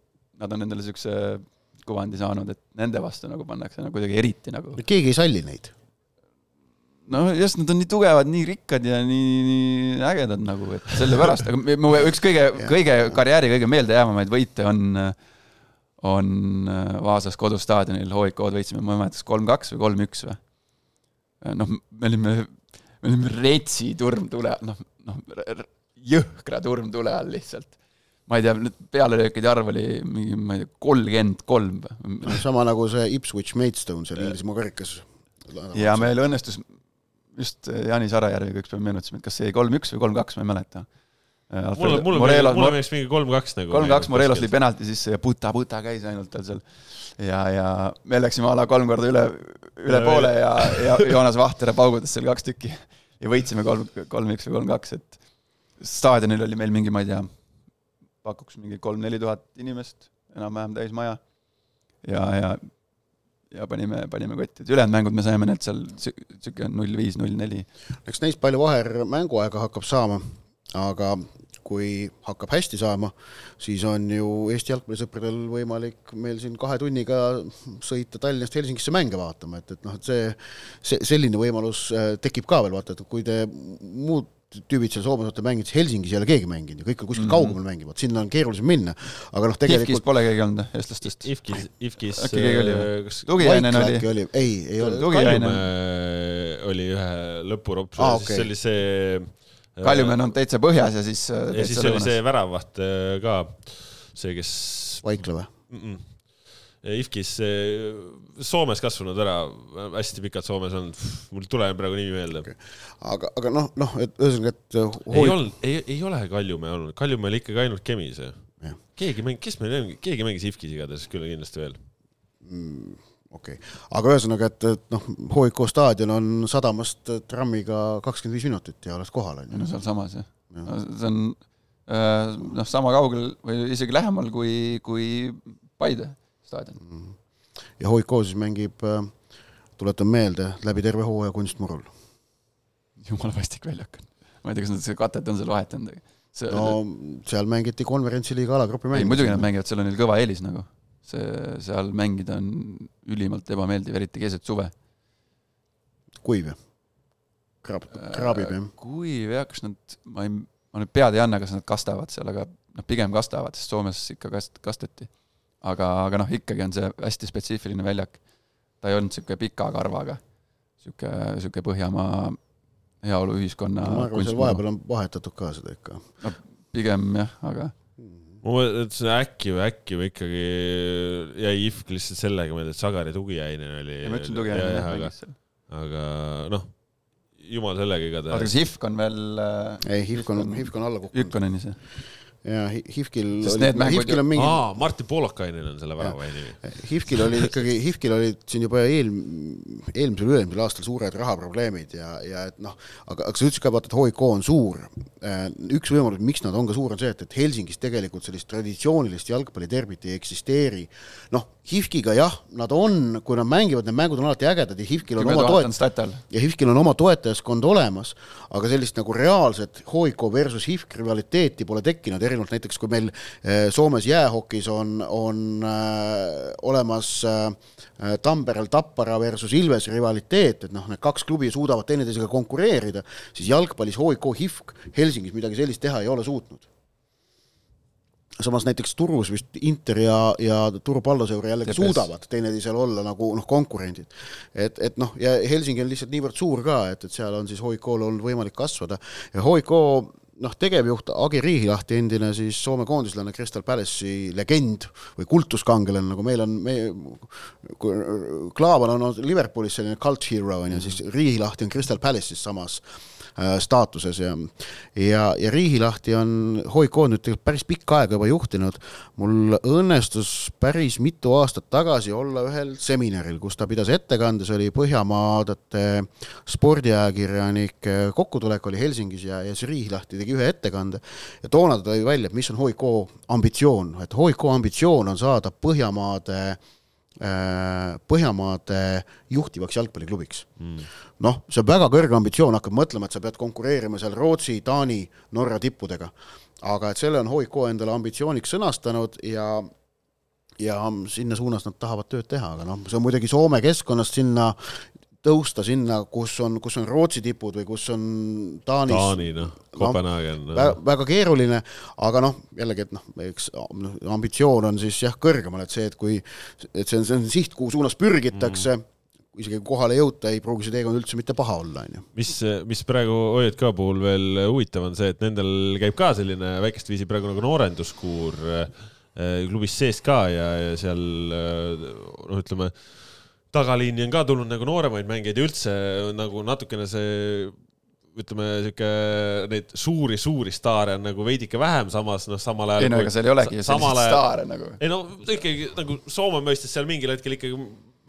nad on endale niisuguse kuvandi saanud, et nende vastu nagu pannakse nagu kuidagi eriti nagu. keegi ei salli neid? No just, nad on nii tugevad, nii rikkad ja nii, nii ägedad nagu, et sellepärast, aga mu üks kõige, kõige karjääri kõige meeldejäävamaid võite on, on äh, Vaasas kodustaadionil HIK-d võitsime, ma ei mäleta, kas kolm-kaks või kolm-üks või? noh, me olime, me olime retsi turmtule, noh, noh, jõhkra turmtule all lihtsalt ma ei tea, nüüd pealelöökide arv oli mingi, ma ei tea, kolmkümmend kolm või? sama nagu see Ipswich Maidstone seal Inglismaa karikas. ja meil õnnestus, just Janis Arajärviga üks päev meenutasime, et kas see kolm-üks või kolm-kaks, ma ei mäleta. mulle, mulle Morelos, mulle meeldis mingi kolm-kaks nagu. kolm-kaks, Morelos lõi penalti sisse ja puta-puta käis ainult tal seal. ja, ja me läksime a la kolm korda üle, üle ja, poole ja, ja Joonas Vahter paugutas seal kaks tükki. ja võitsime kolm, kolm-üks või kolm-kaks, et staadionil oli meil mingi, ma ei tea pakuks mingi kolm-neli tuhat inimest, enam-vähem täis maja. ja, ja, ja panime, panime kotti, et ülejäänud mängud me saime need seal sihuke null viis, null neli. eks neist palju Vaher mänguaega hakkab saama, aga kui hakkab hästi saama, siis on ju Eesti jalgpallisõpradel võimalik meil siin kahe tunniga sõita Tallinnast Helsingisse mänge vaatama, et, et noh, et see, see, selline võimalus äh, tekib ka veel, vaata, et kui te muud tüübid seal Soomes olete mänginud, siis Helsingis ei ole keegi mänginud ja kõik on kuskil mm -hmm. kaugemal mängivad, sinna on keerulisem minna. aga noh, tegelikult IFKis pole keegi olnud eestlastest? IFKis, IFKis äkki keegi oli või? Äh, Tugiainen oli? oli, ei, ei olnud. Kaljumäe oli ühe lõpurops ah,, okay. siis oli see äh, Kaljumäe on täitsa põhjas ja siis äh, ja siis oli see väravaht ka, see, kes Vaikla või mm? -mm IFKis Soomes kasvanud ära, hästi pikalt Soomes olnud, mul ei tule praegu nimi meelde okay.. aga, aga noh, noh, et ühesõnaga, et hoid... ei olnud, ei, ei ole Kaljumäe olnud, Kaljumäe oli ikkagi ainult Kemis. keegi mängis, kes meil, keegi mängis IFKis igatahes küll kindlasti veel mm,. okei okay., aga ühesõnaga, et, et noh, HIK staadion on sadamast trammiga kakskümmend viis minutit ja oled kohal, on ju. no sealsamas jah ja. ja., see on äh, noh, sama kaugel või isegi lähemal kui, kui Paide staadion. Mhm. ja Hoiko siis mängib, äh, tuletan meelde, läbi terve hooaja kunstmurul. jumala vastik väljak on. ma ei tea, kas nad seda katet on seal vahetanud. See, no seal mängiti konverentsiliiga alagrupi mänge. muidugi nad mängivad, seal on neil kõva eelis nagu. see, seal mängida on ülimalt ebameeldiv, eriti keset suve. kuiv jah? kraab, kraabib jah? kuiv jah, kas nad, ma ei, ma nüüd pead ei anna, kas nad kastavad seal, aga noh, pigem kastavad, sest Soomes ikka kast-, kasteti. aga, aga noh, ikkagi on see hästi spetsiifiline väljak. ta ei olnud niisugune pika karvaga, niisugune, niisugune Põhjamaa heaoluühiskonna ma arvan, seal vahepeal on vahetatud ka seda ikka. pigem jah, aga ma mõtlesin äkki või äkki või ikkagi jäi IFK lihtsalt sellega meelde, et Sagari tugiaine oli. ja ma ütlesin tugev jah, aga, aga noh, jumal sellega oota, igatahes kas HIFK on veel äh, ei, HIFK on, HIFK on alla kukkunud. Ükkoneni see? Ja Hi- HIFK-il Sest oli ju- on mingi, aa, Martin Poolakainen on selle värava nimi. HIFK-il oli ikkagi, HIFK-il olid siin juba eel, eelmisel, üle-eelmisel aastal suured rahaprobleemid ja, ja et noh, aga, aga sa ütlesid ka, vaata, et HIK on suur. üks võimalus, miks nad on ka suur, on see, et, et Helsingis tegelikult sellist traditsioonilist jalgpalliterbit ei eksisteeri. noh, HIFK-iga jah, nad on, kui nad mängivad, need mängud on alati ägedad ja HIFK-il on oma toet- ja HIFK-il on oma toetajaskond olemas, aga sellist nagu reaalset HIK versus HIFK rivaliteeti pole tekkinud, erinevalt näiteks kui meil eh, Soomes jäähokis on, on äh, olemas äh, Tamperel Tappara versus Ilves rivaliteet, et noh, need kaks klubi suudavad teineteisega konkureerida, siis jalgpallis HIK HIFK Helsingis midagi sellist teha ei ole suutnud samas näiteks Turus vist Inter ja, ja Turu palloseur jällegi TPS. suudavad teineteisel olla nagu noh, konkurendid. et, et noh, ja Helsingi on lihtsalt niivõrd suur ka, et, et seal on siis HIK-l olnud võimalik kasvada ja HIK noh, tegevjuht Agi Riihilahti, endine siis Soome koondislane Crystal Palace'i legend või kultuskangelane, nagu meil on, me, Klaavan on olnud Liverpoolis selline cult hero on ju, siis Riihilahti on Crystal Palace'is samas. äh, staatuses ja ja, ja Riihilahti on HIK nüüd tegelikult päris pikka aega juba juhtinud. mul õnnestus päris mitu aastat tagasi olla ühel seminaril, kus ta pidas ettekande, see oli Põhjamaade spordiajakirjanike kokkutulek oli Helsingis ja, ja siis Riihilahti tegi ühe ettekande ja toona ta tõi välja, et mis on HIK ambitsioon, et HIK ambitsioon on saada Põhjamaade äh, Põhjamaade juhtivaks jalgpalliklubiks mm.. noh, see on väga kõrge ambitsioon, hakkad mõtlema, et sa pead konkureerima seal Rootsi, Taani, Norra tippudega. aga et selle on HIK endale ambitsiooniks sõnastanud ja ja sinna suunas nad tahavad tööd teha, aga noh, see on muidugi Soome keskkonnast sinna tõusta sinna, kus on, kus on Rootsi tipud või kus on Taanis Taani, noh, Kopenhaagen no. väga,. keeruline, aga noh, jällegi, et noh, eks noh, ambitsioon on siis jah, kõrgemal, et see, et kui, et see on, see on siht, kuhu suunas pürgitakse mm., isegi kui kohale ei jõuta, ei pruugi see teekond üldse mitte paha olla, on ju. mis, mis praegu OJK puhul veel huvitav on see, et nendel käib ka selline väikest viisi praegu nagu noorenduskuur äh, klubis sees ka ja, ja seal äh, noh, ütleme tagaliini on ka tulnud nagu nooremaid mängijaid ja üldse nagu natukene see ütleme sihuke neid suuri-suuri staare on nagu veidike vähem, samas noh, samal ajal. ei no ega seal ei olegi ju selliseid staare nagu. ei no ikkagi nagu Soome mõistes seal mingil hetkel ikkagi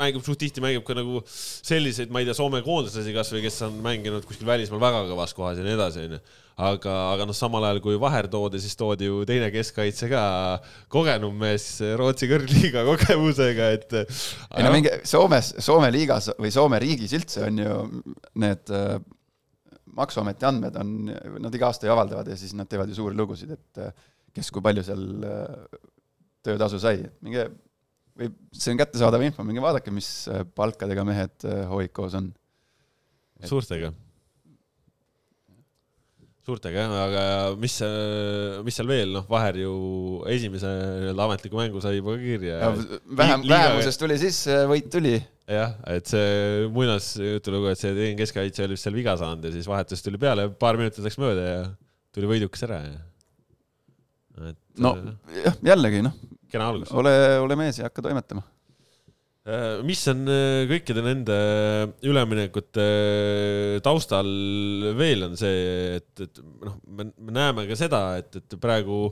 mängib suht tihti mängib ka nagu selliseid, ma ei tea, Soome koondislasi kasvõi, kes on mänginud kuskil välismaal väga kõvas kohas ja nii edasi, onju. aga, aga noh, samal ajal kui Vaher toodi, siis toodi ju teine keskkaitse ka kogenum mees Rootsi kõrgliiga kogemusega, et. ei no mingi Soomes, Soome liigas või Soome riigis üldse on ju need äh, maksuameti andmed on, nad iga aasta ju avaldavad ja siis nad teevad ju suuri lugusid, et äh, kes kui palju seal äh, töötasu sai, et minge või see on kättesaadav info, minge vaadake, mis äh, palkadega mehed äh, HIK-s on. suurtega. suurtega jah, aga mis, mis seal veel, noh, Vaher ju esimese nii-öelda ametliku mängu sai juba kirja. vähem, vähemusest tuli sisse, võit tuli. jah, et see muinasjutulugu, et see teine keskkaitse oli vist seal viga saanud ja siis vahetus tuli peale, paar minutit läks mööda ja tuli võidukas ära ja. et no äh, jah, jällegi noh, kena algus. ole, ole mees ja hakka toimetama. mis on äh, kõikide nende üleminekute taustal veel on see, et, et noh, me me näeme ka seda, et, et praegu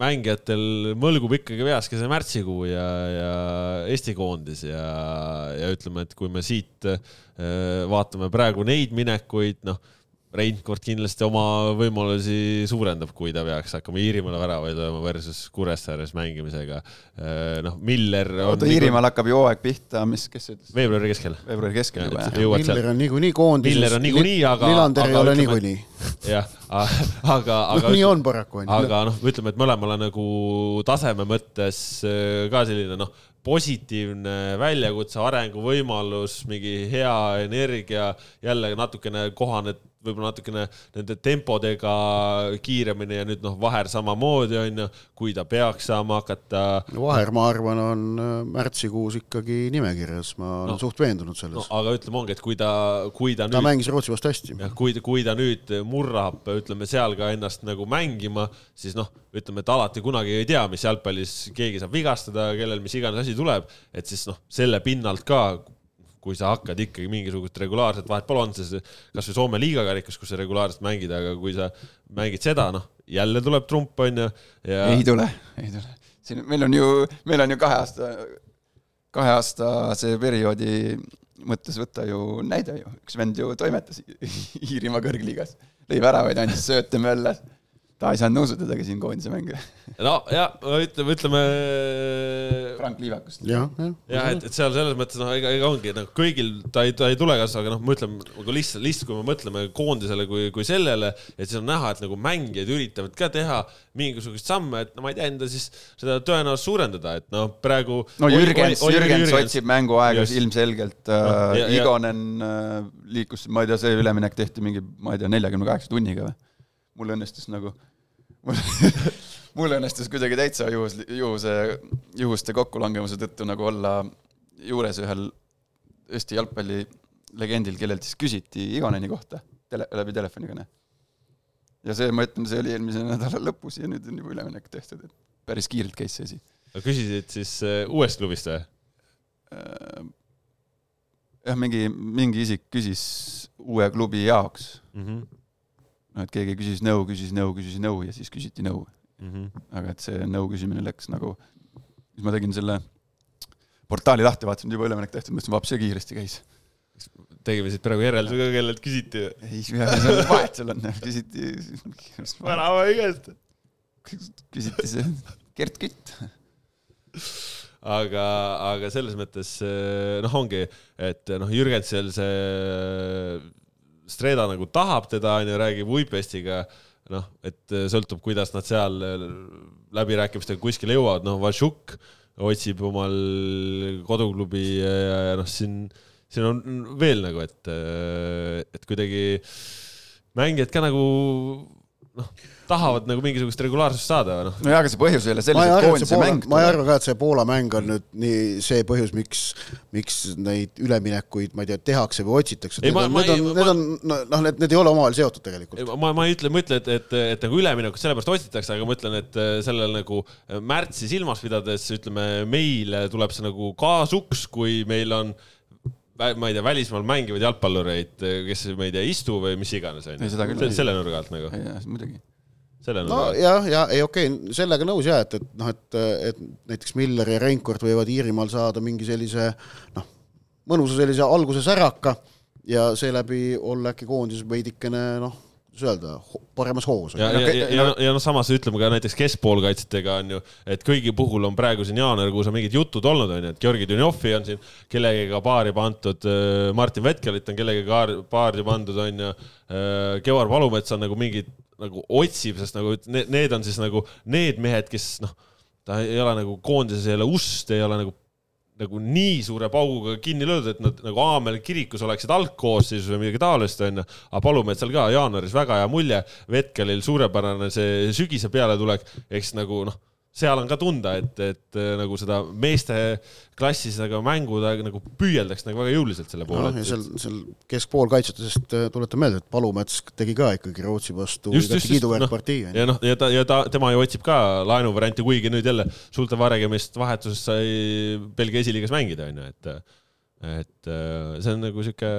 mängijatel mõlgub ikkagi peas ka see märtsikuu ja, ja Eesti koondis ja, ja ütleme, et kui me siit äh, vaatame praegu neid minekuid, noh, Reinkord kindlasti oma võimalusi suurendab, kui ta peaks hakkama Iirimaale väravaid lööma versus Kuressaares mängimisega. noh, Miller on oota, Iirimaal hakkab ju hooaeg pihta, mis, kes see ütles? veebruari keskel. veebruari keskel juba jah? Miller on niikuinii koondises. Miller on niikuinii, aga- Lillander ei aga ole niikuinii. jah, aga, aga nii on paraku, on ju. aga noh, ütleme, et mõlemale nagu taseme mõttes äh, ka selline noh, positiivne väljakutse, arenguvõimalus, mingi hea energia, jälle natukene kohaned võib-olla natukene nende tempodega kiiremini ja nüüd noh, Vaher samamoodi on ju, kui ta peaks saama hakata. Vaher, ma arvan, on äh, märtsikuus ikkagi nimekirjas, ma olen no, suht veendunud selles no,. aga ütleme ongi, et kui ta, kui ta, ta nüüd. ta mängis Rootsi vastu hästi. jah, kui, kui ta nüüd murrab, ütleme seal ka ennast nagu mängima, siis noh, ütleme, et alati kunagi ei tea, mis jalgpallis keegi saab vigastada, kellel mis iganes asi tuleb, et siis noh, selle pinnalt ka kui sa hakkad ikkagi mingisugust regulaarset, vahet pole, on see kasvõi Soome liigakarikas, kus sa regulaarselt mängid, aga kui sa mängid seda, noh, jälle tuleb trump, onju ja.... ei tule, ei tule. siin meil on ju, meil on ju kahe aasta, kaheaastase perioodi mõttes võtta ju näide ju, üks vend ju toimetas Iirimaa kõrgliigas, lõi väravaid, andis sööte möllas ta ei saanud nõusutadagi siin koondise mänge. no ja ütleme, ütleme. Frank Liivakust. jah, jah. jah, et, et seal selles mõttes noh, ega, ega ongi nagu kõigil ta ei, ta ei tule kaasa, aga noh, ma ütlen nagu lihtsalt, lihtsalt kui me mõtleme koondisele kui, kui sellele, et siis on näha, et nagu mängijad üritavad ka teha mingisuguseid samme, et no ma ei tea, enda siis seda tõenäosust suurendada, et noh, praegu. no Jürgens, Jürgens otsib mänguaega ilmselgelt äh,. Igonen äh, liikus, ma ei tea, see üleminek tehti mingi, ma ei tea, neljakümne kaheksa tunniga või? mul õnnestus nagu mul õnnestus kuidagi täitsa juhus, juhuse, juhuste kokkulangemuse tõttu nagu olla juures ühel Eesti jalgpallilegendil, kellelt siis küsiti Igoneni kohta tele, läbi telefonikõne. ja see, ma ütlen, see oli eelmise nädala lõpus ja nüüd on juba üleminek tehtud, et päris kiirelt käis see asi. küsisid siis uh, uuest klubist või uh,? jah, mingi, mingi isik küsis uue klubi jaoks mm. -hmm noh, et keegi küsis nõu, küsis nõu, küsis nõu ja siis küsiti nõu mm. -hmm. aga et see nõu küsimine läks nagu, siis ma tegin selle portaali lahti, vaatasin, juba üleminek tehtud, mõtlesin, vaps, see kiiresti käis. tegime siit praegu järelduse ka, kellelt küsiti? ei, vahet seal on, küsiti. värava käest. küsiti see Gert Kütt aga, aga selles mõttes noh, ongi, et noh, Jürgensel see Streda nagu tahab teda, onju, räägib Uipestiga, noh, et sõltub, kuidas nad seal läbirääkimistega kuskile jõuavad, noh, Vašuk otsib omal koduklubi ja, ja noh, siin, siin on veel nagu, et, et kuidagi mängijad ka nagu noh tahavad nagu mingisugust regulaarsust saada, noh. nojah, aga see põhjus ei ole selles, et koondise mäng ma ei arva ka, et see Poola mäng on nüüd nii see põhjus, miks, miks neid üleminekuid, ma ei tea, tehakse või otsitakse. Need, ma, on, need on, need on, noh, need, need ei ole omavahel seotud tegelikult. ma, ma ei ütle, ma ütlen, et, et, et nagu üleminekut sellepärast otsitakse, aga ma ütlen, et äh, sellel nagu äh, märtsi silmas pidades, ütleme, meile tuleb see nagu kasuks, kui meil on ma ei tea, välismaal mängivaid jalgpallureid, kes, ma ei tea, istu või mis iganes, onju. selle nurga alt nagu. muidugi no jah, ja ei okei okay,, sellega nõus ja et, et noh, et, et näiteks Miller ja Reinkord võivad Iirimaal saada mingi sellise noh, mõnusa sellise alguse säraka ja seeläbi olla äkki koondises veidikene noh, kuidas öelda, paremas hoos. ja, ja, ja, ja, ja noh, samas ütleme ka näiteks keskpoolkaitsjatega on ju, et kõigi puhul on praegu siin jaanuarikuus on mingid jutud olnud, on ju, et Georgi Dunjovi on siin kellegagi paari pandud, äh, Martin Vetkelit on kellegagi paari pandud, on ju, äh, Georg Palumets on nagu mingid nagu otsib, sest nagu need, need on siis nagu need mehed, kes noh, ta ei ole nagu koondises ei ole ust, ei ole nagu nagu nii suure pauguga kinni löödud, et nad nagu Aamel kirikus oleksid algkoosseisus või midagi taolist, onju. aga Palumetsal ka jaanuaris väga hea mulje, Vetkelil suurepärane see sügise pealetulek, eks nagu noh seal on ka tunda, et, et äh, nagu seda meeste klassis nagu mänguda nagu püüeldakse nagu väga jõuliselt selle poole no,. seal, seal keskpoolkaitsjatest äh, tuletan meelde, et Palumets tegi ka ikkagi Rootsi vastu kiiduväärt no, partii. ja noh, ja ta, ja ta, tema ju otsib ka laenuvarianti, kuigi nüüd jälle Sulte Varegemist vahetusest sai Belgia esiliigas mängida, onju, et et äh, see on nagu sihuke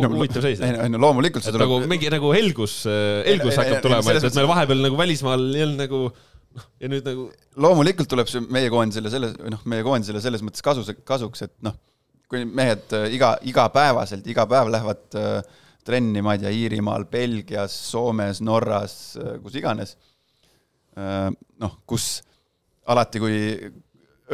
huvitav seis. ei no loomulikult see tuleb. nagu mingi nagu helgus, helgus hakkab tulema, et, et meil vahepeal nagu välismaal ei olnud nagu ja nüüd nagu. loomulikult tuleb see meie koondisele selles, noh, meie koondisele selles mõttes kasus, kasuks, et noh, kui mehed äh, iga, igapäevaselt, iga päev lähevad äh, trenni, ma ei tea, Iirimaal, Belgias, Soomes, Norras äh,, kus iganes äh,, noh, kus alati, kui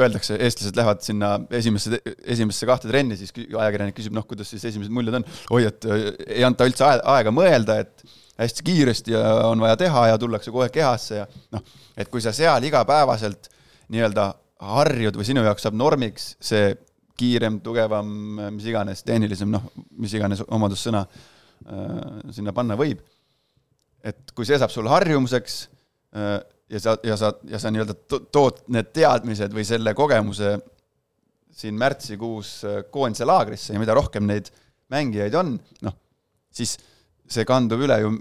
öeldakse, eestlased lähevad sinna esimesse, esimesse kahte trenni, siis ajakirjanik küsib, noh, kuidas siis esimesed muljed on. oi, et ei anta üldse aega mõelda, et hästi kiiresti ja on vaja teha ja tullakse kohe kehasse ja noh, et kui sa seal igapäevaselt nii-öelda harjud või sinu jaoks saab normiks see kiirem, tugevam, mis iganes, tehnilisem, noh, mis iganes omadussõna, äh, sinna panna võib. et kui see saab sulle harjumuseks äh, ja sa, ja sa, ja sa nii-öelda to- tood need teadmised või selle kogemuse siin märtsikuus äh, koondise laagrisse ja mida rohkem neid mängijaid on, noh, siis see kandub üle ju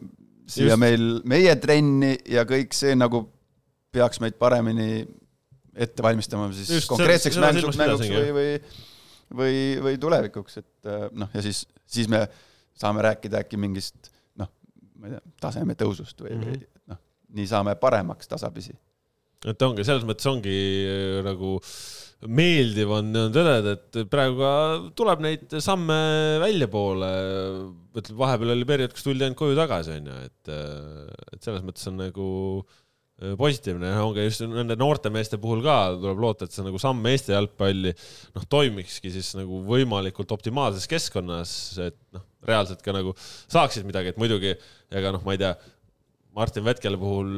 siia Just. meil, meie trenni ja kõik see nagu peaks meid paremini ette valmistama siis Just, konkreetseks seda mänguks, mänguks või, või, või, või tulevikuks, et äh, noh, ja siis, siis me saame rääkida äkki mingist noh, ma ei tea, taseme tõusust või mm, -hmm. või noh, nii saame paremaks tasapisi. et ongi, selles mõttes ongi äh, nagu meeldiv on tõdeda, et praegu ka tuleb neid samme väljapoole. ütleme, vahepeal oli periood, kus tuldi ainult koju tagasi, onju, et, et selles mõttes on nagu äh, positiivne, ongi just nende noorte meeste puhul ka tuleb loota, et see nagu samm Eesti jalgpalli noh, toimikski siis nagu võimalikult optimaalses keskkonnas, et noh, reaalselt ka nagu saaksid midagi, et muidugi ega noh, ma ei tea, Martin Vetkele puhul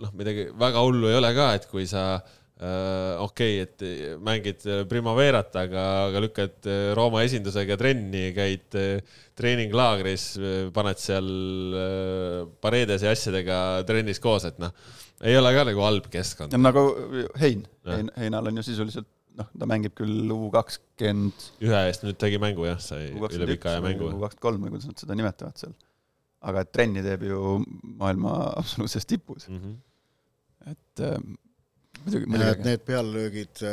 noh, midagi väga hullu ei ole ka, et kui sa äh, okei okay,, et mängid Primaverat, aga, aga lükkad äh, Rooma esindusega trenni, käid äh, treeninglaagris, paned seal äh, Paredes ja asjadega trennis koos, et noh, ei ole ka nagu halb keskkond. nagu Hein, Hein, Heinal on ju sisuliselt noh, ta mängib küll U kakskümmend ühe eest nüüd tegi mängu jah, sai üle pika aja mängu. U kakskümmend kolm või kuidas nad seda nimetavad seal. aga et trenni teeb ju maailma absoluutses tipus mm. -hmm. et äh, muidugi, et muidugi. need peallöögid,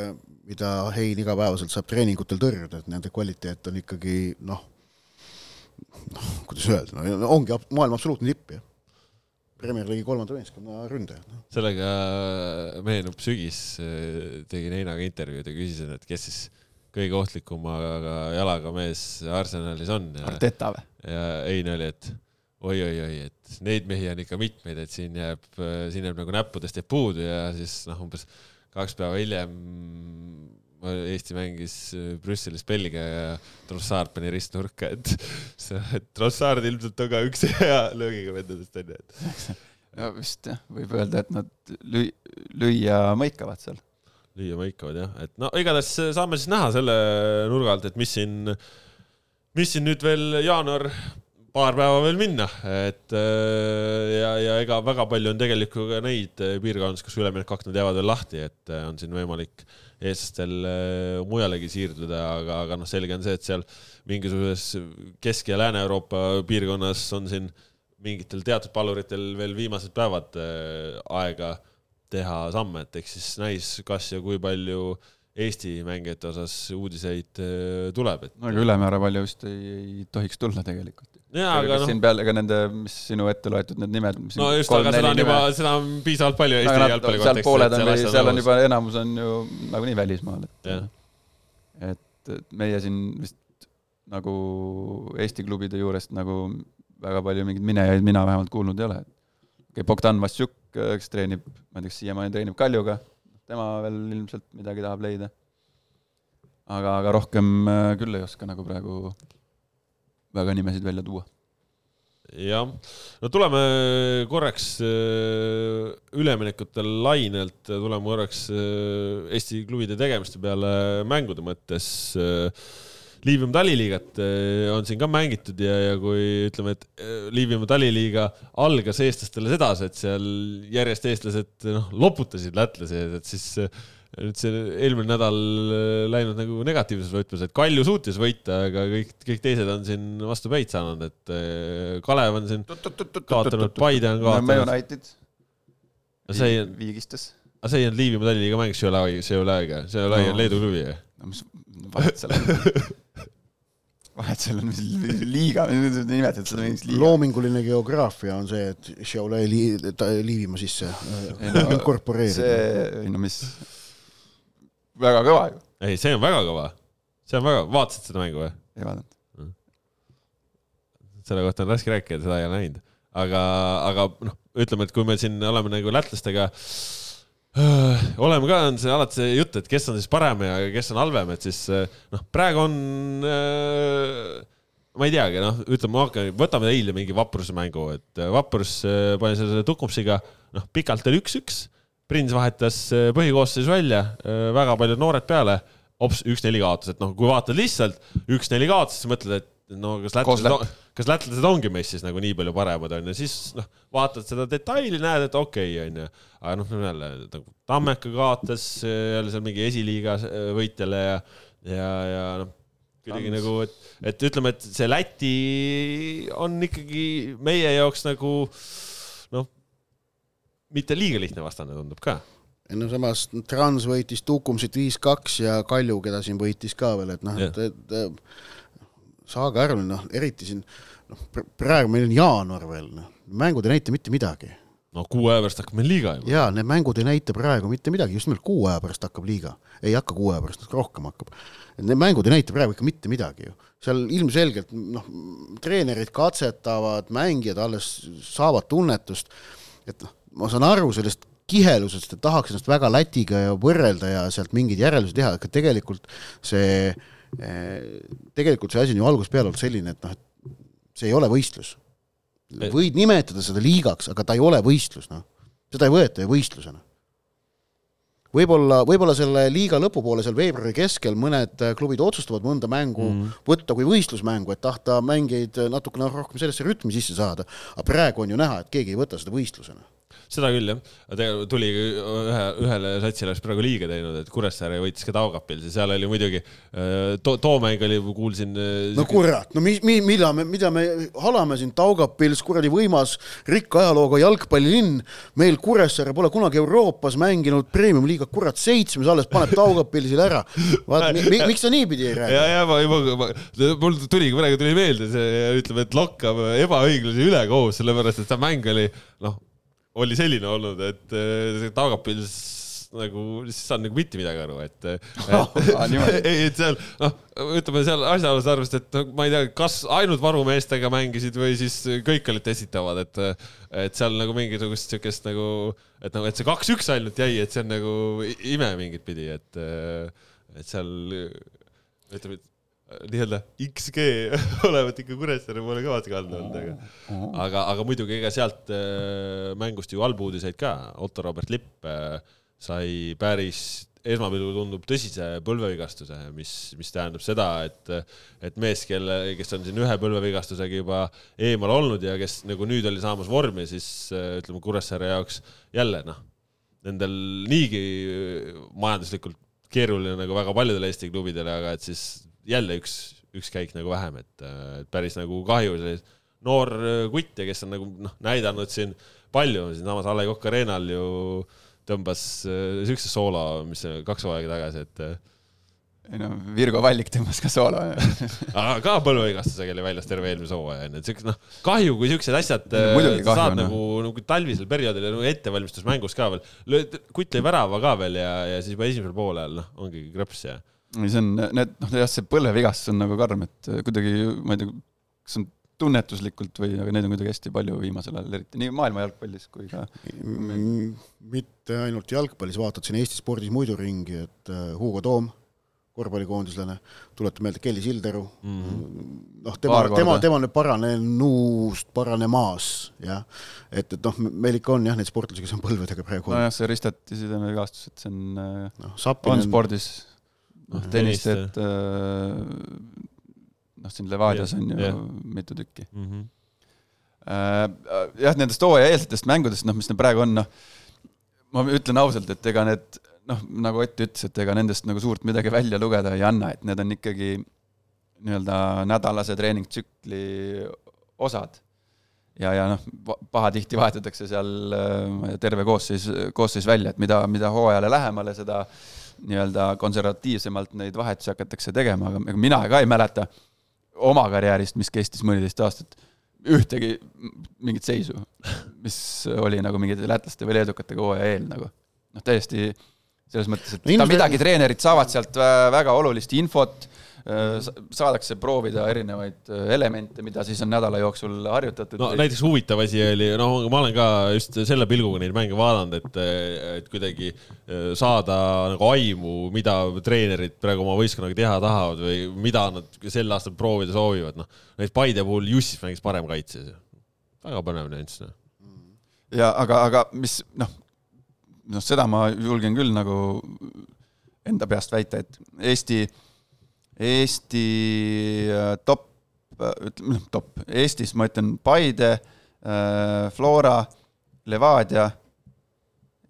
mida Hein igapäevaselt saab treeningutel tõrjuda, et nende kvaliteet on ikkagi noh, noh, kuidas öelda, no ongi maailma absoluutne tipp, jah. Premier League'i kolmanda meeskonna ründaja no.. sellega meenub sügis, tegin Heinaga intervjuud ja küsisin, et kes siis kõige ohtlikuma jalaga mees Arsenalis on ja, Arteta või? ja Hein oli, et oi-oi-oi, et neid mehi on ikka mitmeid, et siin jääb, siin jääb nagu näppudest jääb puudu ja siis noh, umbes kaks päeva hiljem Eesti mängis Brüsselis Belgia ja Trossard pani ristnurka, et see, et Trossard ilmselt on ka üks hea löögiga vendadest onju, et ja vist jah, võib öelda, et nad lüü-, lüüa mõikavad seal. lüüa mõikavad jah, et no igatahes saame siis näha selle nurga alt, et mis siin, mis siin nüüd veel jaanuar paar päeva veel minna, et äh, ja, ja ega väga palju on tegelikult ka neid piirkonnas, kus üleminekuaknad jäävad veel lahti, et äh, on siin võimalik eestlastel äh, mujalegi siirduda, aga, aga noh, selge on see, et seal mingisuguses Kesk- ja Lääne-Euroopa piirkonnas on siin mingitel teatud palluritel veel viimased päevad aega teha samme, et eks siis näis, kas ja kui palju Eesti mängijate osas uudiseid tuleb, et. no aga ülemäära palju vist ei, ei tohiks tulla tegelikult jaa, aga noh. siin peal, ega nende, mis sinu ette loetud need nimed. no just, aga seda on juba, seda on piisavalt palju Eesti no, jalgpalli kontekstis. seal pooled on, seal, seal on juba, enamus on ju nagunii välismaal, et et meie siin vist nagu Eesti klubide juurest nagu väga palju mingeid minejaid mina vähemalt kuulnud ei ole. okei, Bogdan Vassiuk, kes treenib, ma ei tea, kas siiamaani treenib Kaljuga, tema veel ilmselt midagi tahab leida. aga, aga rohkem küll ei oska nagu praegu väga nimesid välja tuua. jah, no tuleme korraks üleminekutel lainelt, tuleme korraks Eesti klubide tegemiste peale mängude mõttes. Liivimaa taliliigat on siin ka mängitud ja, ja kui ütleme, et Liivimaa taliliiga algas eestlastele sedasi, et seal järjest eestlased noh, loputasid lätlasi, et siis nüüd see eelmine nädal läinud nagu negatiivses võtmes, et Kalju suutis võita, aga kõik, kõik teised on siin vastu päid saanud, et Kalev on siin kaotanud, Paide on kaotanud. United. see ei, viigistas. aga see ei olnud Liivimaa Tallinna mäng, see ei ole, see ei ole õige, see ei ole õige, Leedu klubi. no mis vahet seal on? vahet seal on, mis liiga, nimetad seda mingiks liiga. loominguline geograafia on see, et Šiaule li, Liivimaa sisse inkorporeerida. see, ei no mis väga kõva ju. ei, see on väga kõva. see on väga, vaatasid seda mängu või? ei vaadanud. selle kohta on raske rääkida, seda ei ole näinud. aga, aga noh, ütleme, et kui me siin oleme nagu lätlastega öö, oleme ka, on see alati see jutt, et kes on siis parem ja kes on halvem, et siis noh, praegu on öö, ma ei teagi, noh, ütleme, võtame eile mingi vapruse mängu, et vaprus pani selle Tukumsiga, noh, pikalt oli üks-üks Prins vahetas põhikoosseisu välja, väga paljud noored peale, hops, üks-neli kaotas, et noh, kui vaatad lihtsalt üks-neli kaotas, siis mõtled, et no kas lätlased, kas lätlased ongi messis nagu nii palju paremad onju, siis noh, vaatad seda detaili, näed, et okei okay, onju, aga noh, jälle nagu Tammeka kaotas jälle seal mingi esiliiga võitjale ja, ja, ja noh, kuidagi nagu, et, et ütleme, et see Läti on ikkagi meie jaoks nagu noh, mitte liiga lihtne vastane tundub ka no samas Trans võitis Tukumsit viis-kaks ja Kalju, keda siin võitis ka veel, et noh, et, et saage aru, noh, eriti siin noh, praegu meil on jaanuar veel, noh, mängud ei näita mitte midagi. no kuu aja pärast hakkab meil liiga juba. jaa, need mängud ei näita praegu mitte midagi, just nimelt kuu aja pärast hakkab liiga. ei hakka kuu aja pärast, rohkem hakkab. Need mängud ei näita praegu ikka mitte midagi ju. seal ilmselgelt noh, treenerid katsetavad, mängijad alles saavad tunnetust, et noh, ma saan aru sellest kihelusest, et tahaks ennast väga Lätiga ja võrrelda ja sealt mingeid järeldusi teha, aga tegelikult see, tegelikult see asi on ju algusest peale olnud selline, et noh, et see ei ole võistlus. võid nimetada seda liigaks, aga ta ei ole võistlus, noh. seda ei võeta ju võistlusena. võib-olla, võib-olla selle liiga lõpupoole seal veebruari keskel mõned klubid otsustavad mõnda mängu mm. võtta kui võistlusmängu, et tahta mängijaid natukene rohkem sellesse rütmi sisse saada, aga praegu on ju näha, et keegi ei võta seda võistlusena seda küll jah, tuli ühe, ühele satsile oleks praegu liiga teinud, et Kuressaare võitis ka Taugapil, seal oli muidugi äh, to,, toomäng oli, kuulsin. Äh, no kurat, no mi-, mi-, mida me, mida me halame siin Taugapils, kuradi võimas rikka ajalooga jalgpallilinn. meil Kuressaare pole kunagi Euroopas mänginud premium-liiga, kurat, seitsmes alles paneb Taugapilsil ära. vaat mi, mi, miks sa niipidi ei räägi? ja, ja ma juba, mul tuligi praegu tuli meelde see, ütleme, et lokkab ebaõiglase ülekohus, sellepärast et see mäng oli noh oli selline olnud, et äh, see Taagapils nagu, siis saan nagu mitte midagi aru, et ei, et seal noh, ütleme seal asjaolus arvestades, et no, ma ei tea, kas ainult varumeestega mängisid või siis kõik olid testitavad, et et seal nagu mingisugust siukest nagu, et nagu, et see kaks-üks ainult jäi, et see on nagu ime mingit pidi, et et seal ütleme, et nii-öelda XG olevat ikka Kuressaare poole kõvasti kaldu olnud, aga aga, aga muidugi ega sealt äh, mängust ju halbu uudiseid ka, Otto Robert Lipp äh, sai päris esmapilgul tundub tõsise põlvevigastuse, mis, mis tähendab seda, et, et mees, kelle, kes on siin ühe põlvevigastusega juba eemal olnud ja kes nagu nüüd oli saamas vormi, siis äh, ütleme Kuressaare jaoks jälle noh, nendel niigi majanduslikult keeruline nagu väga paljudele Eesti klubidele, aga et siis jälle üks, üks käik nagu vähem, et päris nagu kahju, noor äh, kutt ja kes on nagu noh, näidanud siin palju, siinsamas A Le Coq Arena'l ju tõmbas äh, siukse soolo, mis kaks hooaega tagasi, et äh, ei no Virgo Vallik tõmbas ka soolo aga ka põlvevigastusega oli väljas terve eelmise hooaja onju, et siukest noh, kahju, kui siuksed asjad no, saad nagu, nagu talvisel perioodil ja nagu ettevalmistusmängus ka veel, kutt lõi värava ka veel ja, ja siis juba esimesel poolel noh, ongi krõps ja ei, see on, need, noh, jah, see põlvevigastus on nagu karm, et kuidagi, ma ei tea, kas on tunnetuslikult või, aga neid on kuidagi hästi palju viimasel ajal, eriti nii maailma jalgpallis kui ka mitte ainult jalgpallis, vaatad siin Eesti spordis muidu ringi, et uh, Hugo Toom, korvpallikoondislane, tuletan meelde Kelly Sildaru mm -hmm., noh, tema, tema, tema nüüd paranenuust paranemas, jah. et, et noh, meil ikka on jah, neid sportlasi, kes on põlvedega praegu. nojah, see ristati sidemevigastus, et see on no,, on spordis noh, tennistajad, äh, noh, siin Levadias on ju yeah. mitu tükki mm. -hmm. jah, nendest hooajaeelsetest mängudest, noh, mis need praegu on, noh, ma ütlen ausalt, et ega need noh, nagu Ott ütles, et ega nendest nagu suurt midagi välja lugeda ei anna, et need on ikkagi nii-öelda nädalase treeningtsükli osad. ja, ja noh, pahatihti vahetatakse seal tea, terve koosseis, koosseis välja, et mida, mida hooajale lähemale, seda nii-öelda konservatiivsemalt neid vahetusi hakatakse tegema, aga mina ka ei mäleta oma karjäärist, mis kestis mõniteist aastat, ühtegi mingit seisu, mis oli nagu mingite lätlaste või leedukatega hooaja eel nagu. noh, täiesti selles mõttes, et no, midagi treenerid saavad sealt väga olulist infot Äh, saadakse proovida erinevaid äh, elemente, mida siis on nädala jooksul harjutatud. no näiteks huvitav asi oli, noh, ma olen ka just selle pilguga neid mänge vaadanud, et, et kuidagi äh, saada nagu aimu, mida treenerid praegu oma võistkonnaga teha tahavad või mida nad sel aastal proovida soovivad, noh. näiteks Paide puhul Jussis mängis parem kaitses. väga põnev nüanss, noh. ja aga, aga mis noh, noh, seda ma julgen küll nagu enda peast väita, et Eesti Eesti äh, top ütleme noh, top, Eestis ma ütlen Paide, Flora, Levadia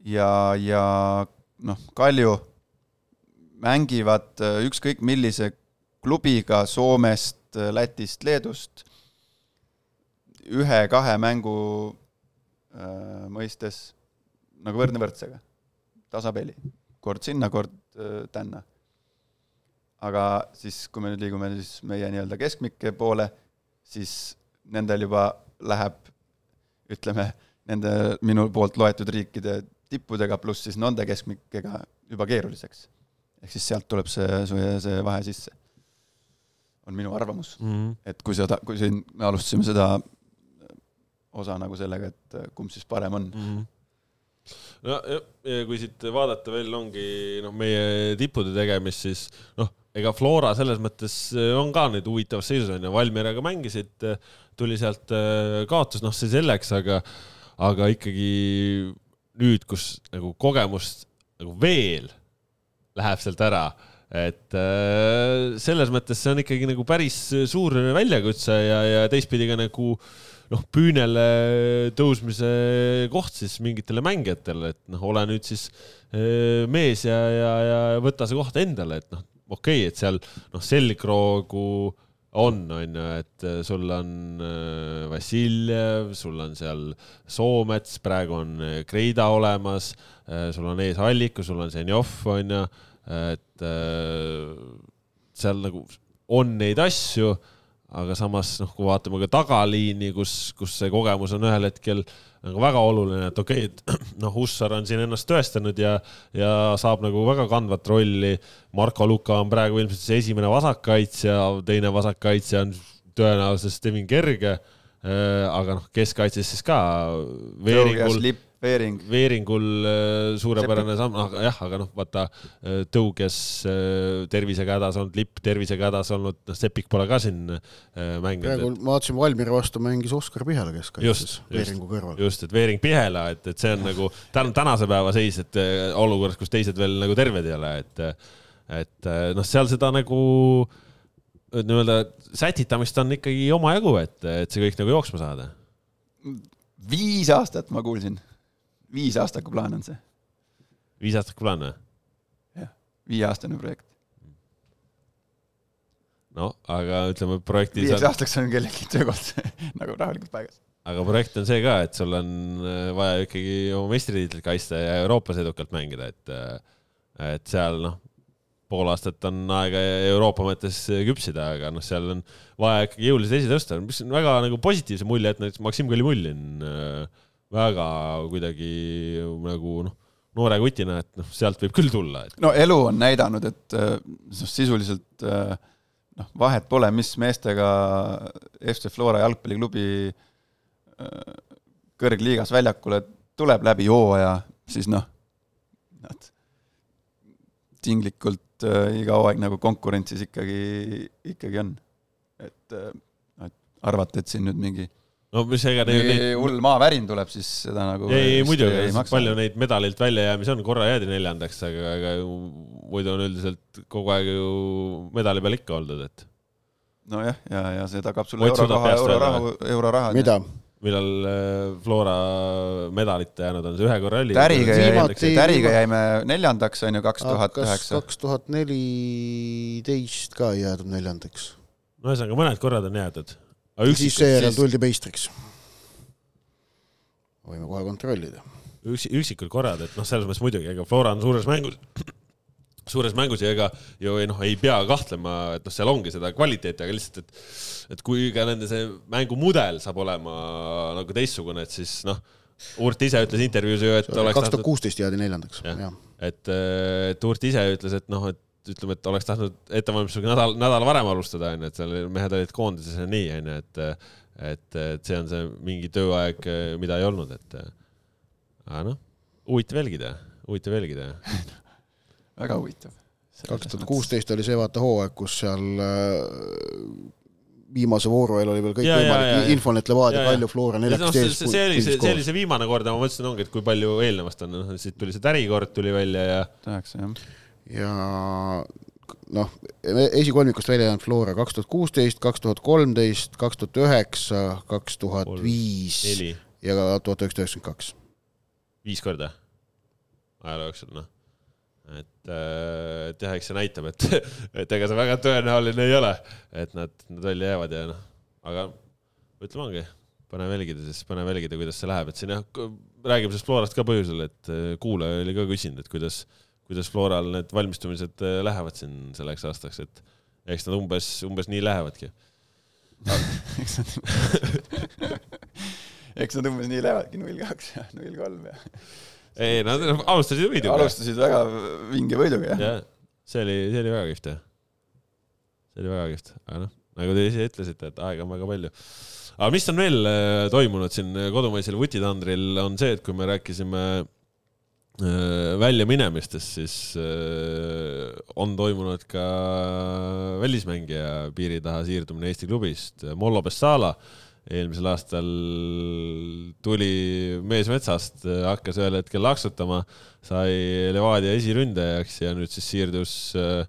ja, ja noh, Kalju mängivad ükskõik millise klubiga Soomest, Lätist, Leedust ühe-kahe mängu äh, mõistes nagu võrdne võrdsega, tasapeli, kord sinna, kord äh, tänna. Aga siis, kui me nüüd liigume siis meie nii-öelda keskmike poole, siis nendel juba läheb, ütleme, nende minu poolt loetud riikide tippudega pluss siis nende keskmikega juba keeruliseks. ehk siis sealt tuleb see, see, see vahe sisse. on minu arvamus mm. -hmm. et kui seda, kui siin me alustasime seda osa nagu sellega, et kumb siis parem on mm. -hmm no ja, ja kui siit vaadata veel ongi noh, meie tippude tegemist, siis noh, ega Flora selles mõttes on ka nüüd huvitavas seisus on ju, Valmieraga mängisid, tuli sealt äh, kaotus, noh, see selleks, aga, aga ikkagi nüüd, kus nagu kogemust nagu veel läheb sealt ära, et selles mõttes see on ikkagi nagu päris suur väljakutse ja, ja teistpidi ka nagu noh, püünele tõusmise koht siis mingitele mängijatele, et noh, ole nüüd siis eh, mees ja, ja, ja võta see koht endale, et noh, okei okay,, et seal noh, selgroogu on, on ju, et eh, sul on eh, Vassiljev, sul on seal Soomets, praegu on Kreida olemas, sul on ees Alliku, sul on Zenjov, on ju, et seal nagu on neid asju aga samas noh, kui vaatame ka tagaliini, kus, kus see kogemus on ühel hetkel nagu väga oluline, et okei okay,, et noh, Hussar on siin ennast tõestanud ja, ja saab nagu väga kandvat rolli. Marko Luka on praegu ilmselt see esimene vasakkaitsja, teine vasakkaitsja on tõenäoliselt Steven Kerge. Äh, aga noh, keskkaitses siis ka. Veeringul, Veering. Veeringul äh, suurepärane samm, aga jah, aga noh, vaata äh, Tõuges äh, tervisega hädas olnud, Lipp tervisega hädas olnud, noh, Sepik pole ka siin mänginud. praegu et... ma vaatasin, Valmieri vastu mängis Oskar Pihela keskkaitses Veeringu kõrval. just, et Veering Pihela, et, et see on nagu tänu tänase päeva seis, et olukorras, kus teised veel nagu terved ei ole, et et noh, seal seda nagu nii-öelda sätitamist on ikkagi omajagu, et, et see kõik nagu jooksma saada. viis aastat ma kuulsin viisaastaku plaan on see. viisaastaku plaan või? jah, viieaastane projekt. no aga ütleme projekti viieks saad... aastaks on kellegi töökoht nagu rahulikult paigas. aga projekt on see ka, et sul on äh, vaja ikkagi oma meistritiitlit kaitsta ja Euroopas edukalt mängida, et äh, et seal noh, pool aastat on aega Euroopa mõttes küpsida, aga noh, seal on vaja ikkagi jõuliselt esi tõsta, mis on väga nagu positiivse mulje, et näiteks Maksim Kalimullin äh, väga kuidagi nagu noh, noore kutina, et noh, sealt võib küll tulla et.... no elu on näidanud, et noh, sisuliselt äh, noh, vahet pole, mis meestega FC Flora jalgpalliklubi äh, kõrgliigas väljakule tuleb läbi hooaja, siis noh, nad tinglikult iga hooaeg nagu konkurentsis ikkagi, ikkagi on. et et arvata, et siin nüüd mingi no mis ega neid neid... hull maavärin tuleb, siis seda nagu ei, ei muidugi, palju neid medalilt väljajäämisi on, korra jäädi neljandaks, aga, aga muidu on üldiselt kogu aeg ju medali peal ikka oldud, et. nojah, ja, ja, ja see tagab sulle euroraha, euroraha, euroraha. mida? millal äh, Flora medalit jäänud on, see ühe korra oli? Täriga jäime, Täriga jäime neljandaks, on ju, kaks tuhat üheksa. kaks tuhat neliteist ka ei jäädud neljandaks. no ühesõnaga, mõned korrad on jäädud siis seejärel siis... tuldi meistriks. võime kohe kontrollida. üksi, üksikud korrad, et noh, selles mõttes muidugi, ega Flora on suures mängus, suures mängus ja ega ju ei noh, ei pea kahtlema, et noh, seal ongi seda kvaliteeti, aga lihtsalt, et et kui ka nende see mängumudel saab olema nagu teistsugune, et siis noh, Urt ise ütles intervjuus ju, et oleks kaks tuhat kuusteist jäädi neljandaks. et, et Urt ise ütles, et noh, et ütleme, et oleks tahtnud ettevalmistusega nädal, nädal varem alustada, onju, et seal mehed olid koondises ja nii, onju, et et, et see on see mingi tööaeg, mida ei olnud, et aga noh, huvitav jälgida, huvitav jälgida väga huvitav. kaks tuhat kuusteist oli see vaata hooaeg, kus seal äh, viimase vooru eel oli veel kõik ja, võimalik, Infonet, Levadia, Kalju, Flora, neljakesti ees. see oli see, see oli see viimane kord ja ma mõtlesin ongi, et kui palju eelnevast on, noh, siit tuli see tärikord tuli välja ja. tehakse jah ja noh, esikolmikust välja jäänud Flora kaks tuhat kuusteist, kaks tuhat kolmteist, kaks tuhat üheksa, kaks tuhat viis ja tuhat üheksasada üheksakümmend kaks. viis korda ajaloo jooksul, noh. et, et jah, eks see näitab, et, et ega see väga tõenäoline ei ole, et nad, nad välja jäävad ja noh, aga ütleme ongi, põnev jälgida siis, põnev jälgida, kuidas see läheb, et siin jah, räägime sellest Florast ka põhjusel, et eh, kuulaja oli ka küsinud, et kuidas, kuidas Floral need valmistumised eh, lähevad siin selleks aastaks, et eks nad umbes, umbes nii lähevadki. eks nad, eks nad umbes nii lähevadki, null kaks ja null kolm ja ei, nad alustasid võiduga. alustasid väga vinge võiduga, jah. jah, see oli, see oli väga kihvt jah. see oli väga kihvt, aga noh, nagu te ise ütlesite, et aega on väga palju. aga mis on veel äh, toimunud siin kodumaisel vutitandril, on see, et kui me rääkisime äh, väljaminemistest, siis äh, on toimunud ka välismängija piiri taha siirdumine Eesti klubist, Mollo Bessala eelmisel aastal tuli mees metsast, hakkas ühel hetkel laksutama, sai Levadia esiründajaks ja nüüd siis siirdus äh,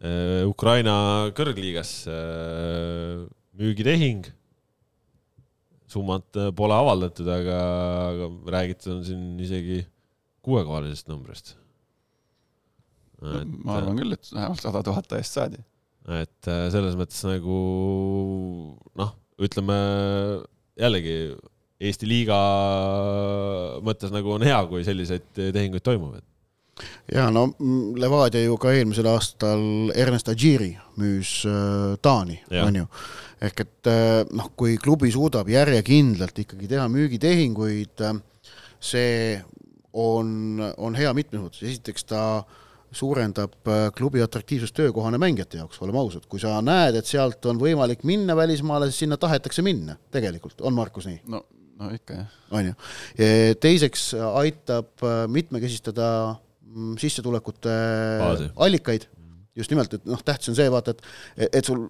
äh, Ukraina kõrgliigasse äh, müügitehing. summat äh, pole avaldatud, aga, aga räägitud on siin isegi kuuekohalisest numbrist. ma arvan küll, et vähemalt sada tuhat eest saadi. et äh, selles mõttes nagu noh, ütleme jällegi Eesti liiga mõttes nagu on hea, kui selliseid tehinguid toimub, et ja no mm, Levadia ju ka eelmisel aastal Ernest Adjiri müüs äh, Taani, on ju. ehk et äh, noh, kui klubi suudab järjekindlalt ikkagi teha müügitehinguid, see on, on hea mitmes mõttes, esiteks ta suurendab äh, klubi atraktiivsust töökohane mängijate jaoks, oleme ausad, kui sa näed, et sealt on võimalik minna välismaale, siis sinna tahetakse minna, tegelikult, on Markus nii? no, no ikka jah. on ju. teiseks aitab äh, mitmekesistada mm, sissetulekute Baasi. allikaid, just nimelt, et noh, tähtis on see, vaata, et, et sul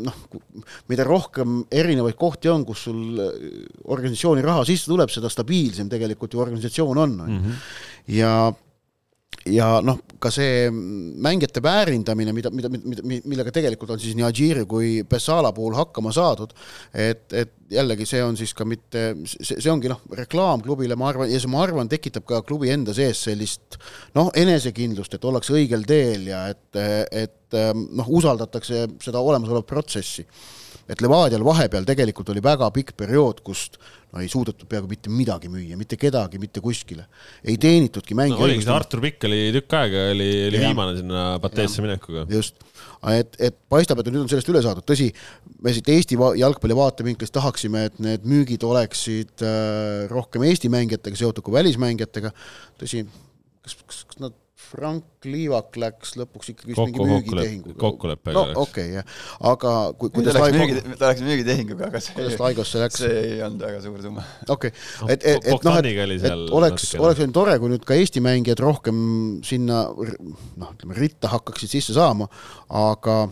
noh, mida rohkem erinevaid kohti on, kus sul organisatsiooni raha sisse tuleb, seda stabiilsem tegelikult ju organisatsioon on, on ju. ja ja noh, ka see mängijate väärindamine, mida, mida, mida, millega tegelikult on siis nii Adjiri kui Bessala puhul hakkama saadud, et, et jällegi see on siis ka mitte, see, see ongi noh, reklaam klubile, ma arvan, ja see, ma arvan, tekitab ka klubi enda sees sellist noh, enesekindlust, et ollakse õigel teel ja et, et noh, usaldatakse seda olemasolevat protsessi et Levadial vahepeal tegelikult oli väga pikk periood, kust no ei suudetud peaaegu mitte midagi müüa, mitte kedagi mitte kuskile. ei teenitudki mänge no, oligi see Artur Pikk oli tükk aega, oli, oli Jah. viimane sinna Pateesse minekuga. just, et, et paistab, et nüüd on sellest üle saadud, tõsi, me siit Eesti jalgpalli vaatevinklist tahaksime, et need müügid oleksid äh, rohkem Eesti mängijatega seotud kui välismängijatega, tõsi, kas, kas, kas nad, Frank Liivak läks lõpuks ikkagi vist mingi Kokku- müügitehinguga. kokkuleppega no läks. okei okay,, jah, aga kui, ta kuidas läks Laigo- müügi, ta läks müügitehinguga, aga see kuidas, Laigosse läks? see ei olnud väga suur summa. okei okay., et, et, et noh, et et oleks, oleks olnud tore, kui nüüd ka Eesti mängijad rohkem sinna noh, ütleme ritta hakkaksid sisse saama, aga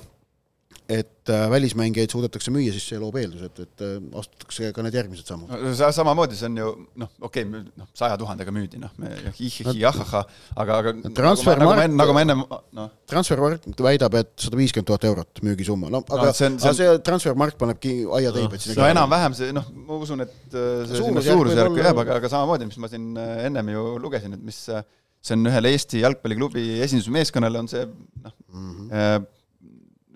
et äh, välismängijaid suudetakse müüa, siis see loob eeldused, et äh, astutakse ka need järgmised sammud. Sa- samamoodi, see on ju noh, okei okay,, noh, saja tuhandega müüdi, noh, me hihihi, ahahah, aga, aga Transfer nagu ma, mark- nagu ma enne, noh, transfermarkt väidab, et sada viiskümmend tuhat eurot müügisumma, no aga No see on- see, on- see transfermarkt panebki aiateibed No, sinna no enam-vähem see noh, ma usun, et äh, see Suurusjärk suurusjärk olla- jääb, aga, aga samamoodi, mis ma siin ennem ju lugesin, et mis see on ühele Eesti jalgpalliklubi esindusmeeskonnale on see noh mm -hmm.,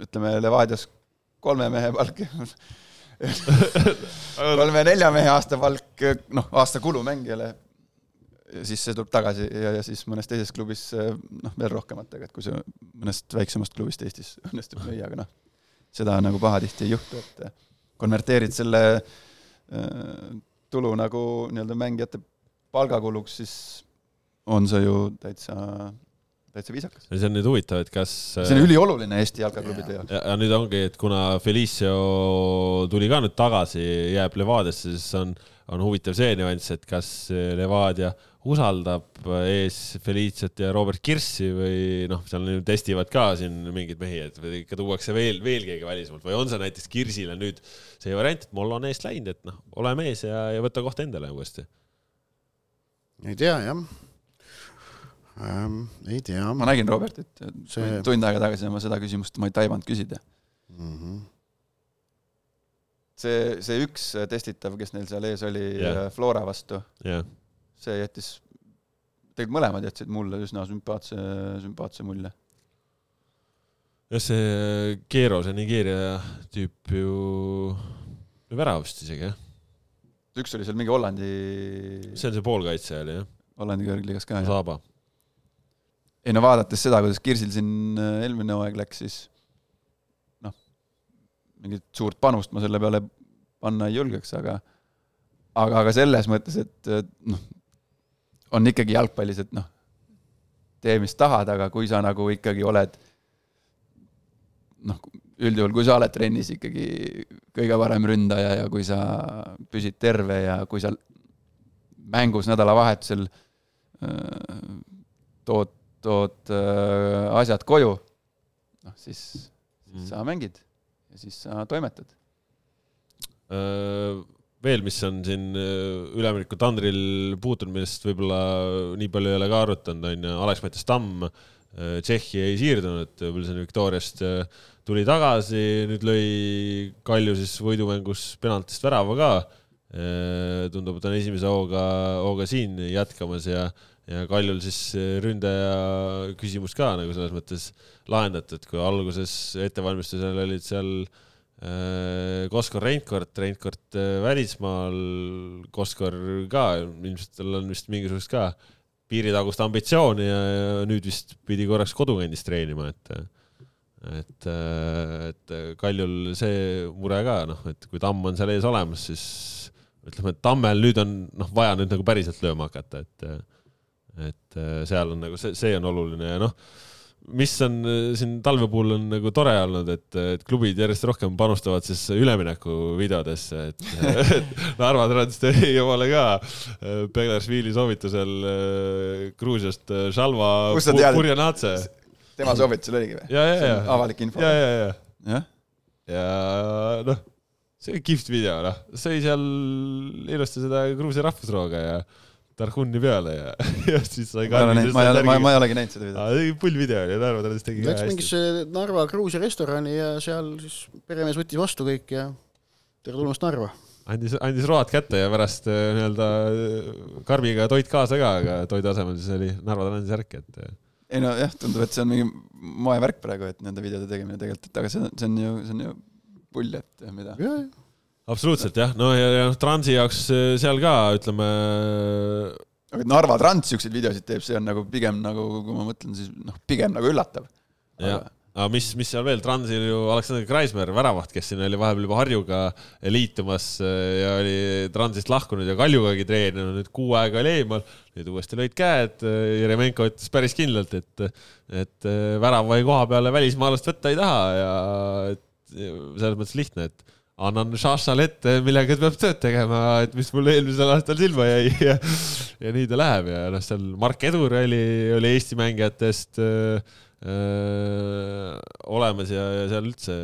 ütleme Levadias kolme mehe palk. Kolme-nelja mehe aasta palk, noh, aasta kulu mängijale, siis see tuleb tagasi ja, ja siis mõnes teises klubis noh, veel rohkematega, et kui see mõnest väiksemast klubist Eestis õnnestub müüa, aga noh, seda nagu pahatihti ei juhtu, et eh, konverteerid selle eh, tulu nagu nii-öelda mängijate palgakuluks, siis on see ju täitsa, täitsa viisakas. see on nüüd huvitav, et kas see on ülioluline Eesti jalkaklubide jaoks. ja, nüüd ongi, et kuna Felicio tuli ka nüüd tagasi, jääb Levadiasse, siis on, on huvitav see nüanss, et kas Levadia usaldab ees Feliciat ja Robert Kirssi või noh, seal nüüd testivad ka siin mingeid mehi, et ikka tuuakse veel, veel keegi välismaalt või on see näiteks Kirsile nüüd see variant, et Mollo on eest läinud, et noh, ole mees ja, ja võta koht endale uuesti. ei tea jah. ähm,? ei tea ma nägin Robertit See- tund aega tagasi ja ma seda küsimust ma ei taibanud küsida. mm. -hmm. see, see üks testitav, kes neil seal ees oli yeah. Flora vastu, jah, see jättis, tegelikult mõlemad jätsid mulle üsna sümpaatse, sümpaatse mulje. jah, see Keero, see Nigeeria tüüp ju, värav vist isegi jah, üks oli seal mingi Hollandi, see on see poolkaitse oli jah, Hollandi kõrgliigas ka, jah. Saaba. Ei no vaadates seda, kuidas Kirsil siin äh, eelmine hooaeg läks, siis noh, mingit suurt panust ma selle peale panna ei julgeks, aga aga, aga selles mõttes, et äh, noh, on ikkagi jalgpallis, et noh, tee mis tahad, aga kui sa nagu ikkagi oled noh, üldjuhul, kui sa oled trennis ikkagi kõige parem ründaja ja kui sa püsid terve ja kui sa mängus nädalavahetusel öö, tood, tood öö, asjad koju, noh siis, siis sa mängid ja siis sa toimetad. Äh, veel, mis on siin äh, ülemineku tandril puutunud, millest võib-olla nii palju ei ole ka arutanud, on ju Alex-Mattias Tamm. Tšehhi ei siirdunud, Wilson Victoriast äh, tuli tagasi, nüüd lõi Kalju siis võidumängus penaltist värava ka. tundub, et on esimese hooga, hooga siin jätkamas ja, ja Kaljul siis ründaja küsimus ka nagu selles mõttes lahendatud, kui alguses ettevalmistusel olid seal äh, Koskor Reinkord, Reinkord äh, välismaal, Koskor ka, ilmselt tal on vist mingisugust ka piiritagust ambitsiooni ja, ja nüüd vist pidi korraks kodukandis treenima, et et, et Kaljul see mure ka noh, et kui Tamm on seal ees olemas, siis ütleme, et Tammel nüüd on noh, vaja nüüd nagu päriselt lööma hakata, et et seal on nagu see, see on oluline ja noh, mis on äh, siin talve puhul on nagu tore olnud, et, et klubid järjest rohkem panustavad siis ülemineku videodesse, et, et Narva Trans tõi omale ka. Äh, Beglersvili soovitusel äh, Gruusiast äh, et- Purjanatse. tema soovitusel oligi või? ja, ja, ja. Avalik info. Ja, ja, ja, jah, ja noh, see oli kihvt video, noh, sõi seal ilusti seda Gruusia rahvusrooga ja Tarhuni peale ja, ja siis sai ma ei ole näinud, ma ei ole, ma, ma ei olegi näinud seda videot. pull video oli, Narva Trans tegi ka Läks mingisse Narva Gruusia restorani ja seal siis peremees võttis vastu kõik ja tere tulemast Narva. andis, andis road kätte ja pärast äh, nii-öelda äh, karbiga toit kaasa ka, aga toidu asemel siis oli Narva Transi särk, et äh, ei no jah, tundub, et see on mingi moevärk praegu, et nende videode tegemine tegelikult, et aga see on, see on ju, see on ju pull, et mida. Absoluutselt jah, no ja, ja noh, Transi jaoks äh, seal ka ütleme, aga et Narva Trans siukseid videosid teeb, see on nagu pigem nagu, kui ma mõtlen, siis noh, pigem nagu üllatav. jah, aga mis, mis seal veel, Transil ju Aleksander Kreismer, väravaht, kes siin oli vahepeal juba Harjuga liitumas äh, ja oli Transist lahkunud ja Kaljugagi treeninud, nüüd kuu aega oli eemal, nüüd uuesti lõid käed, Jeremenko ütles päris kindlalt, et, et äh, väravai koha peale välismaalast võtta ei taha ja et selles mõttes lihtne, et annan Šašale ette, millega ta peab tööd tegema, et mis mul eelmisel aastal silma jäi ja, ja nii ta läheb ja noh, seal Mark Edur oli, oli Eesti mängijatest äh, öö, olemas ja, ja seal üldse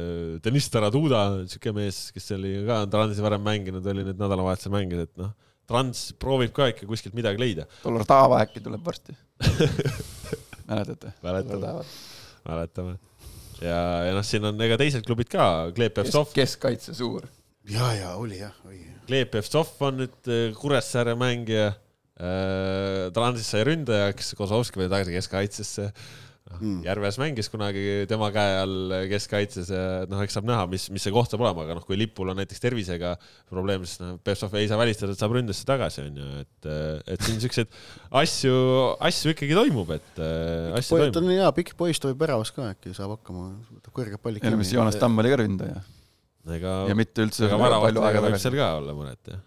Deniss Taraduda, siuke mees, kes oli ka Transi varem mänginud, oli nüüd nädalavahetusel mängis, et noh, Trans proovib ka ikka kuskilt midagi leida. Dolordava äkki tuleb varsti. mäletate? mäletame, mäletame. ja, ja noh, siin on ega teised klubid ka, Kleep Evsov, keskkaitse suur. ja, ja oli jah, oli. Kleep Evsov on nüüd äh, Kuressaare mängija. Transis sai ründajaks, Kozlovski pani tagasi keskkaitsesse. Mm. Järves mängis kunagi tema käe all keskkaitses ja noh, eks saab näha, mis, mis see koht saab olema, aga noh, kui Lipul on näiteks tervisega probleem, siis noh, Pevsov ei saa välistada, et saab ründesse tagasi, onju, et, et siin siukseid asju, asju ikkagi toimub, et asju ta toimub. on hea pikk poiss, ta võib väravas ka äkki saab hakkama, võtab kõrged pallid ja no mis Joonas Tamm oli ka ründaja ega ja mitte üldse aga palju aega tagasi seal. ka olla mõnet jah.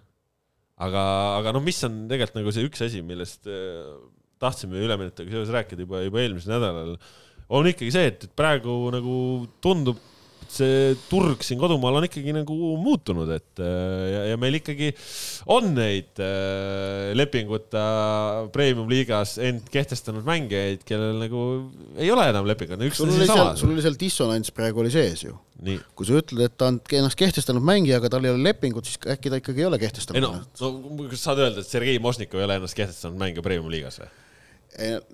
aga, aga noh, mis on tegelikult nagu see üks asi, millest äh, tahtsime üleminekuga seoses rääkida juba, juba eelmisel nädalal, on ikkagi see, et praegu nagu tundub, see turg siin kodumaal on ikkagi nagu muutunud, et äh, ja, ja meil ikkagi on neid äh, lepinguta premium-liigas end kehtestanud mängijaid, kellel nagu ei ole enam lepingut, üks on seesama. sul oli seal dissonants praegu oli sees ju. kui sa ütled, et ta on ennast kehtestanud mängija, aga tal ei ole lepingut, siis äkki ta ikkagi ei ole ei kehtestanud no, no kas saad öelda, et Sergei Mosnikov ei ole ennast kehtestanud mängija premium-liigas või?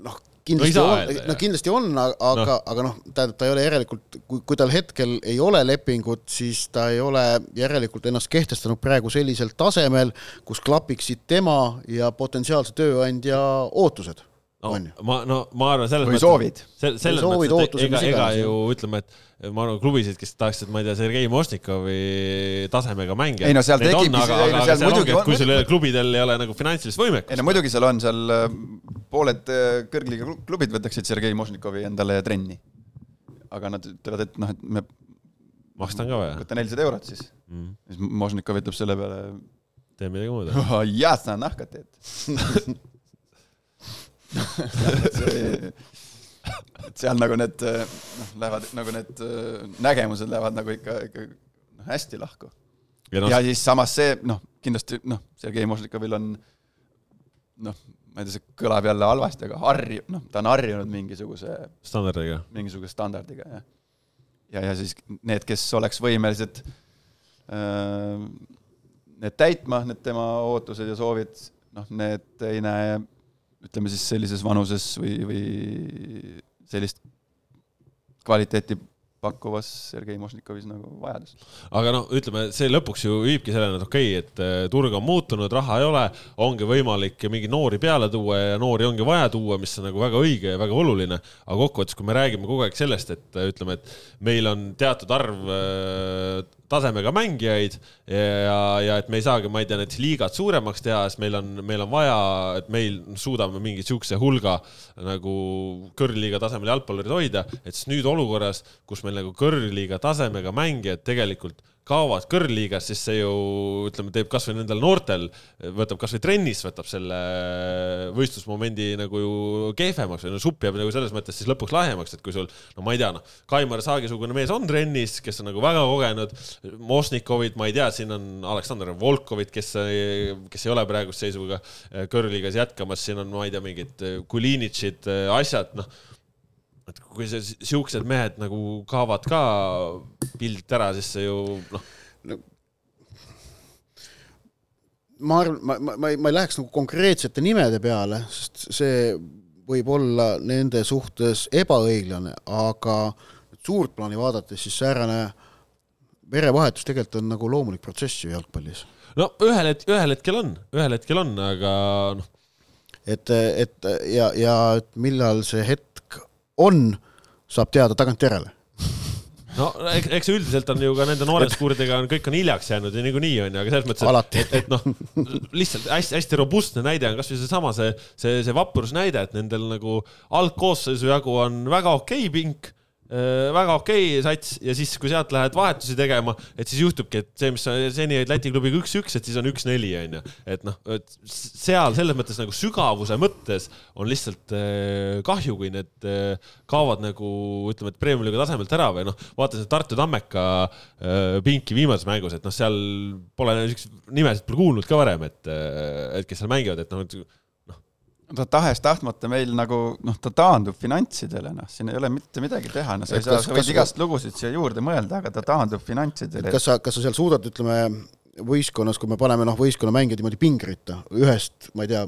Noh, kindlasti saa on öelda,, no kindlasti on, aga no., aga noh, tähendab, ta ei ole järelikult, kui, kui tal hetkel ei ole lepingut, siis ta ei ole järelikult ennast kehtestanud praegu sellisel tasemel, kus klapiksid tema ja potentsiaalse tööandja ootused no, on ma, no ma arvan selles või soovid. sel- selles Või soovid, mõttes, et ega, ega ju ütleme, et ma arvan, klubisid, kes tahaksid, ma ei tea, Sergei Mošnikovi tasemega mängija. Ei no seal tekibki ei no aga seal muidugi on- kui sul ei klubidel ei ole nagu finantsilist ei võimekust no, muidugi seal on seal äh, pooled äh, kõrgliiga klu- klubid võtaksid Sergei Mošnikovi endale trenni. aga nad ütlevad, et noh, et me makstan ka vaja võta nelisada eurot siis. mm.. siis Mošnikov ütleb selle peale, tee midagi muud. jaa, sa nahka teed. et seal nagu need noh, lähevad nagu need äh, nägemused lähevad nagu ikka, ikka noh, hästi lahku. ja noh ja, siis samas see noh, kindlasti noh, Sergei Mošnikovil on noh, ma ei tea, see kõlab jälle halvasti, aga harju-, noh, ta on harjunud mingisuguse, standardiga. mingisuguse standardiga, jah. ja, ja siis need, kes oleks võimelised äh, need täitma, need tema ootused ja soovid, noh, need ei näe ütleme siis sellises vanuses või, või sellist kvaliteeti pakkuvas Sergei Mošnikovis nagu vajadust. aga noh, ütleme see lõpuks ju viibki selleni, et okei okay,, et äh, turg on muutunud, raha ei ole, ongi võimalik mingeid noori peale tuua ja noori ongi vaja tuua, mis on nagu väga õige ja väga oluline. aga kokkuvõttes, kui me räägime kogu aeg sellest, et äh, ütleme, et meil on teatud arv äh, tasemega mängijaid ja, ja et me ei saagi, ma ei tea, näiteks liigat suuremaks teha, siis meil on, meil on vaja, et meil suudame mingi siukse hulga nagu kõrgliiga tasemel jalgpallurid hoida, et siis nüüd olukorras, kus meil nagu kõrgliiga tasemega mängijad tegelikult kaovad kõrgliigas, siis see ju ütleme, teeb kasvõi nendel noortel, võtab kasvõi trennis, võtab selle võistlusmomendi nagu ju kehvemaks või no supp jääb nagu selles mõttes siis lõpuks lahjemaks, et kui sul, no ma ei tea, noh, Kaimar Saagi-sugune mees on trennis, kes on nagu väga kogenud, Mošnikovid, ma ei tea, siin on Aleksandr Volkovit, kes, kes ei ole praeguse seisuga kõrgliigas jätkamas, siin on, ma ei tea, mingid Kulinitšid, asjad, noh et kui see siuksed mehed nagu kaovad ka pildilt ära, siis see ju noh, ma arvan, ma, ma, ma ei, ma ei läheks nagu konkreetsete nimede peale, sest see võib olla nende suhtes ebaõiglane, aga suurt plaani vaadates, siis säärane verevahetus tegelikult on nagu loomulik protsess ju jalgpallis. no ühel hetkel, ühel hetkel on, ühel hetkel on, aga noh, et, et ja, ja et millal see hetk on, saab teada tagantjärele. no eks, eks üldiselt on ju ka nende noorenskuuridega on kõik on hiljaks jäänud ja niikuinii on ju, aga selles mõttes, et, et noh, lihtsalt hästi-hästi robustne näide on kasvõi seesama see, see, see vaprus näide, et nendel nagu algkoosseisu jagu on väga okei pink väga okei okay, sats. Ja siis, kui sealt lähed vahetusi tegema, et siis juhtubki, et see, mis seni olid Läti klubiga üks-üks, et siis on üks-neli onju, et noh, et seal selles mõttes nagu sügavuse mõttes on lihtsalt äh, kahju, kui need äh, kaovad nagu ütleme, et premium-liiga tasemelt ära või noh, vaatasin Tartu Tammeka äh, pinki viimases mängus, et noh, seal pole niisuguseid nimesid pole kuulnud ka varem, et, et kes seal mängivad, et noh, ta tahes-tahtmata meil nagu noh, ta taandub finantsidele, noh, siin ei ole mitte midagi teha, no sa ei saa, sa võid igast lugusid siia juurde mõelda, aga ta taandub finantsidele. kas sa, kas sa seal suudad, ütleme võistkonnas, kui me paneme noh, võistkonna mängijad niimoodi pingritta ühest, ma ei tea,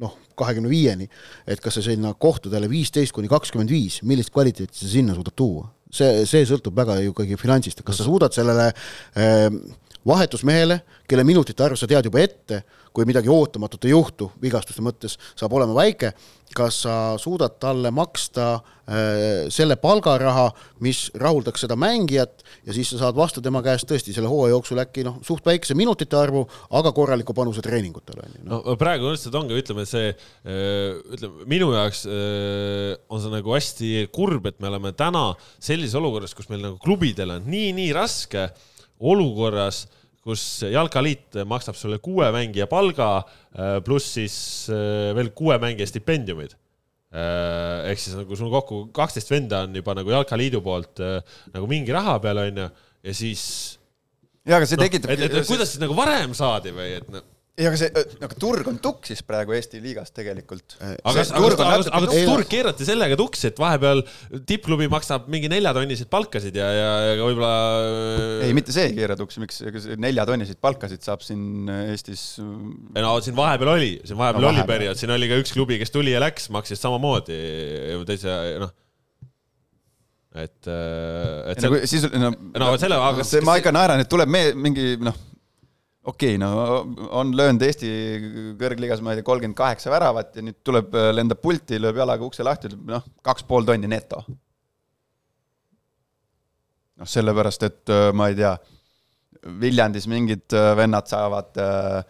noh, kahekümne viieni, et kas sa sinna kohtadele viisteist kuni kakskümmend viis, millist kvaliteeti sa sinna suudad tuua? see, see sõltub väga ju ikkagi finantsist, kas sa suudad sellele äh, vahetusmehele, kelle minutite arv sa tead juba ette, kui midagi ootamatut ei juhtu vigastuste mõttes, saab olema väike, kas sa suudad talle maksta äh, selle palgaraha, mis rahuldaks seda mängijat ja siis sa saad vastu tema käest tõesti selle hooaja jooksul äkki noh, suht väikese minutite arvu, aga korraliku panuse treeningutele on ju noh. no praegu lihtsalt ongi, ütleme see, ütleme minu jaoks öö, on see nagu hästi kurb, et me oleme täna sellises olukorras, kus meil nagu klubidel on nii-nii raske olukorras, kus Jalkaliit maksab sulle kuue mängija palga pluss siis öö, veel kuue mängija stipendiumid. Ehk siis nagu sul kokku kaksteist venda on juba nagu Jalkaliidu poolt nagu mingi raha peal onju ja siis jaa, aga see noh, tekitab et kuidas siis nagu varem saadi või et noh ei, aga see, aga turg on tuksis praegu Eesti liigas tegelikult. aga aga, aga, aga, turg keerati sellega tuksi, et vahepeal tippklubi maksab mingi neljatonniseid palkasid ja, ja, ja võib-olla ei, mitte see ei keera tuksi, miks, see neljatonniseid palkasid saab siin Eestis no siin vahepeal oli, siin vahepeal No no, oli vahepeal. periood, siin oli ka üks klubi, kes tuli ja läks, maksis samamoodi teise, noh. et, et ei, nagu siis no, no selle, aga see, ma ikka naeran, et tuleb me mingi noh, okei okay,, no on löönud Eesti kõrgliigas, ma ei tea, kolmkümmend kaheksa väravat ja nüüd tuleb, lendab pulti, lööb jalaga ukse lahti, ütleb noh, kaks pool tonni neto. noh, sellepärast, et äh, ma ei tea, Viljandis mingid äh, vennad saavad äh,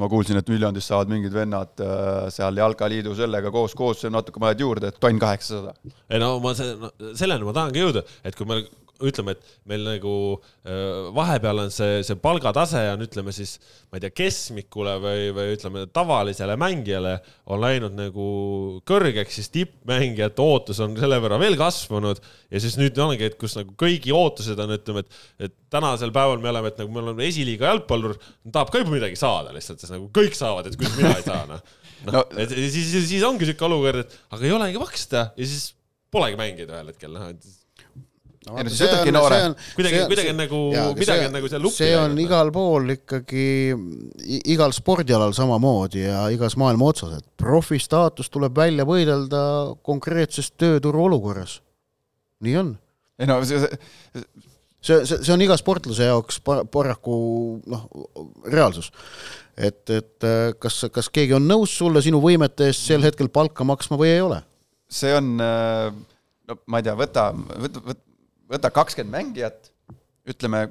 ma kuulsin, et Viljandis saavad mingid vennad äh, seal Jalkaliidu sellega koos, koos natuke paned juurde, et tonn kaheksasada. ei no ma selleni ma tahangi jõuda, et kui me ütleme, et meil nagu äh, vahepeal on see, see palgatase on, ütleme siis, ma ei tea, keskmikule või, või ütleme tavalisele mängijale on läinud nagu kõrgeks, siis tippmängijate ootus on selle võrra veel kasvanud ja siis nüüd ongi, et kus nagu kõigi ootused on, ütleme, et, et tänasel päeval me oleme, et nagu me oleme esiliiga jalgpallur, tahab ka juba midagi saada lihtsalt, sest nagu kõik saavad, et kuidas mina ei saa, noh. noh No-, et siis, siis, siis ongi siuke olukord, et aga ei olegi maksta ja siis polegi mängida ühel hetkel, noh, et Ei no siis ütlebki noore. kuidagi, kuidagi on nagu, midagi on nagu seal lupi see on läinud. igal pool ikkagi, igal spordialal samamoodi ja igas maailma otsas, et profi staatus tuleb välja võidelda konkreetses tööturu olukorras. nii on. ei no see, see, see, see, see on iga sportlase jaoks pa- paraku noh, reaalsus. et, et äh, kas, kas keegi on nõus sulle sinu võimete eest sel hetkel palka maksma või ei ole? see on, no ma ei tea, võta, võta, võta, võta kakskümmend mängijat, ütleme,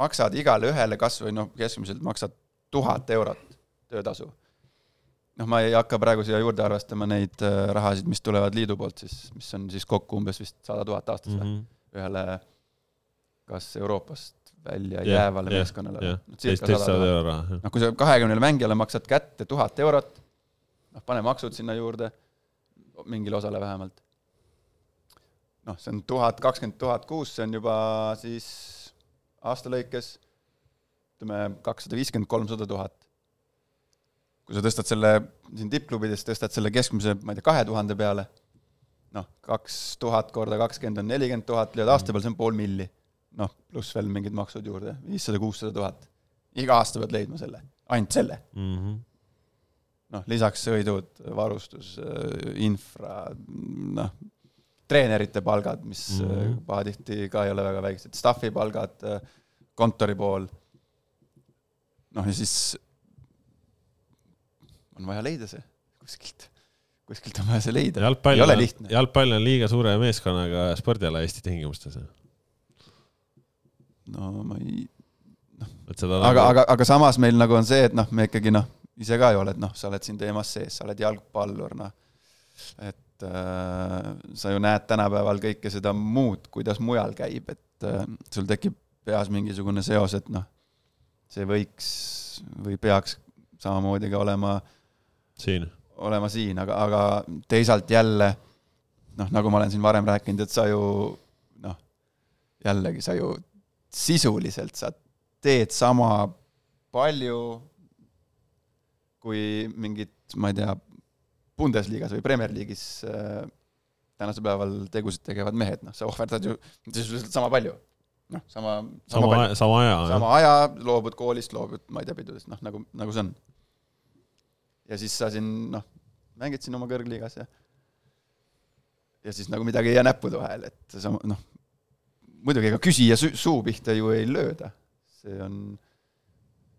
maksad igale ühele kas või noh, keskmiselt maksad tuhat eurot töötasu. noh, ma ei hakka praegu siia juurde arvestama neid äh, rahasid, mis tulevad liidu poolt siis, mis on siis kokku umbes vist sada tuhat aastas mm. -hmm. ühele kas Euroopast välja Jah, jäävale jah, meeskonnale euro. noh, kui sa kahekümnele mängijale maksad kätte tuhat eurot, noh, pane maksud sinna juurde, mingile osale vähemalt. noh, see on tuhat kakskümmend tuhat kuus, see on juba siis aasta lõikes ütleme kakssada viiskümmend, kolmsada tuhat. kui sa tõstad selle siin tippklubides, tõstad selle keskmise, ma ei tea, kahe tuhande peale, noh, kaks tuhat korda kakskümmend on nelikümmend tuhat, lööd aasta peale, see on pool milli. noh, pluss veel mingid maksud juurde, viissada, kuussada tuhat. iga aasta pead leidma selle, ainult selle. Mhm. noh, lisaks sõidud, varustus, infra, noh, treenerite palgad, mis mm. -hmm. pahatihti ka ei ole väga väiksed, staff'i palgad, kontori pool. noh, ja siis on vaja leida see kuskilt, kuskilt on vaja see leida. ei ole lihtne. jalgpall on liiga suure meeskonnaga spordiala Eesti tingimustes. no ma ei, et seda aga, aga, aga samas meil nagu on see, et noh, me ikkagi noh, ise ka ju oled, noh, sa oled siin teemas sees, sa oled jalgpallur, noh. et äh, sa ju näed tänapäeval kõike seda muud, kuidas mujal käib, et äh, sul tekib peas mingisugune seos, et noh, see võiks või peaks samamoodi ka olema siin. olema siin, aga, aga teisalt jälle noh, nagu ma olen siin varem rääkinud, et sa ju noh, jällegi sa ju sisuliselt sa teed sama palju kui mingid, ma ei tea, Bundesligas või Premier League'is äh, tänasel päeval tegusid tegevad mehed, noh, sa ohverdad ju sisuliselt sama palju. noh, sama, sama, sama aja, sama aja. sama aja, loobud koolist, loobud, ma ei tea, pidudest, noh nagu, nagu see on. ja siis sa siin noh, mängid siin oma kõrgliigas ja ja siis nagu midagi ei jää näppude vahele, et sa noh, muidugi ega küsija suu pihta ju ei lööda. see on,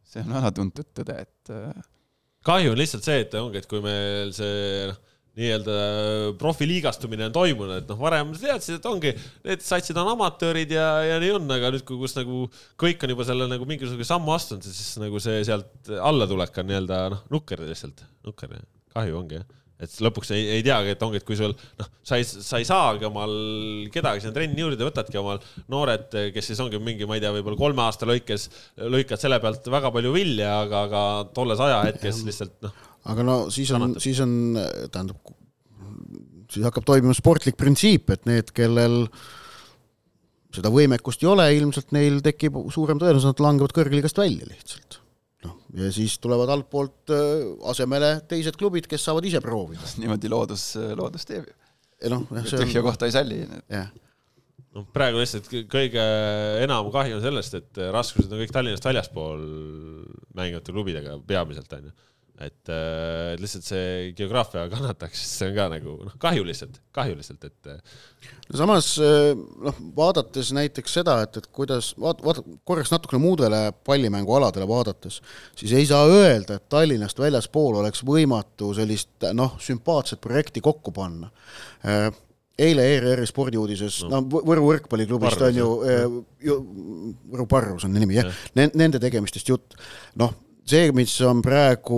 see on alatuntud tõde, et äh, kahju on lihtsalt see, et ongi, et kui meil see noh, nii-öelda profiliigastumine on toimunud, et noh, varem sa teadsid, et ongi, need satsid on amatöörid ja, ja nii on, aga nüüd, kus nagu kõik on juba selle nagu mingisuguse sammu astunud, siis nagu see sealt allatulek on nii-öelda noh, nukker lihtsalt, nukker, kahju ongi jah et lõpuks ei, ei teagi, et ongi, et kui sul noh, sa ei, sa ei saagi omal kedagi sinna trenni juurde, võtadki omal noored, kes siis ongi mingi, ma ei tea, võib-olla kolme aasta lõikes lõikad selle pealt väga palju vilja, aga, aga tolles ajahetkes lihtsalt noh, aga no siis on, siis on, tähendab, siis hakkab toimima sportlik printsiip, et need, kellel seda võimekust ei ole, ilmselt neil tekib suurem tõenäosus, nad langevad kõrgliigast välja lihtsalt. Ja siis tulevad altpoolt äh, asemele teised klubid, kes saavad ise proovida. niimoodi loodus, loodus teeb ju. noh, tühja kohta ei salli. jah noh, praegu lihtsalt kõige enam kahju on sellest, et raskused on kõik Tallinnast väljaspool mängivate klubidega peamiselt onju et äh, lihtsalt see geograafia kannataks, see on ka nagu noh, kahju lihtsalt, kahju lihtsalt, et. Äh, no samas äh, noh, vaadates näiteks seda, et, et kuidas vaat-, vaata korraks natukene muudele pallimängualadele vaadates, siis ei saa öelda, et Tallinnast väljaspool oleks võimatu sellist noh, sümpaatset projekti kokku panna äh, eile ERR-i spordiuudises no., no Võru võrkpalliklubist on ju, ju, Võru Parvus on nimi jah ja., nende tegemistest jutt, noh see, mis on praegu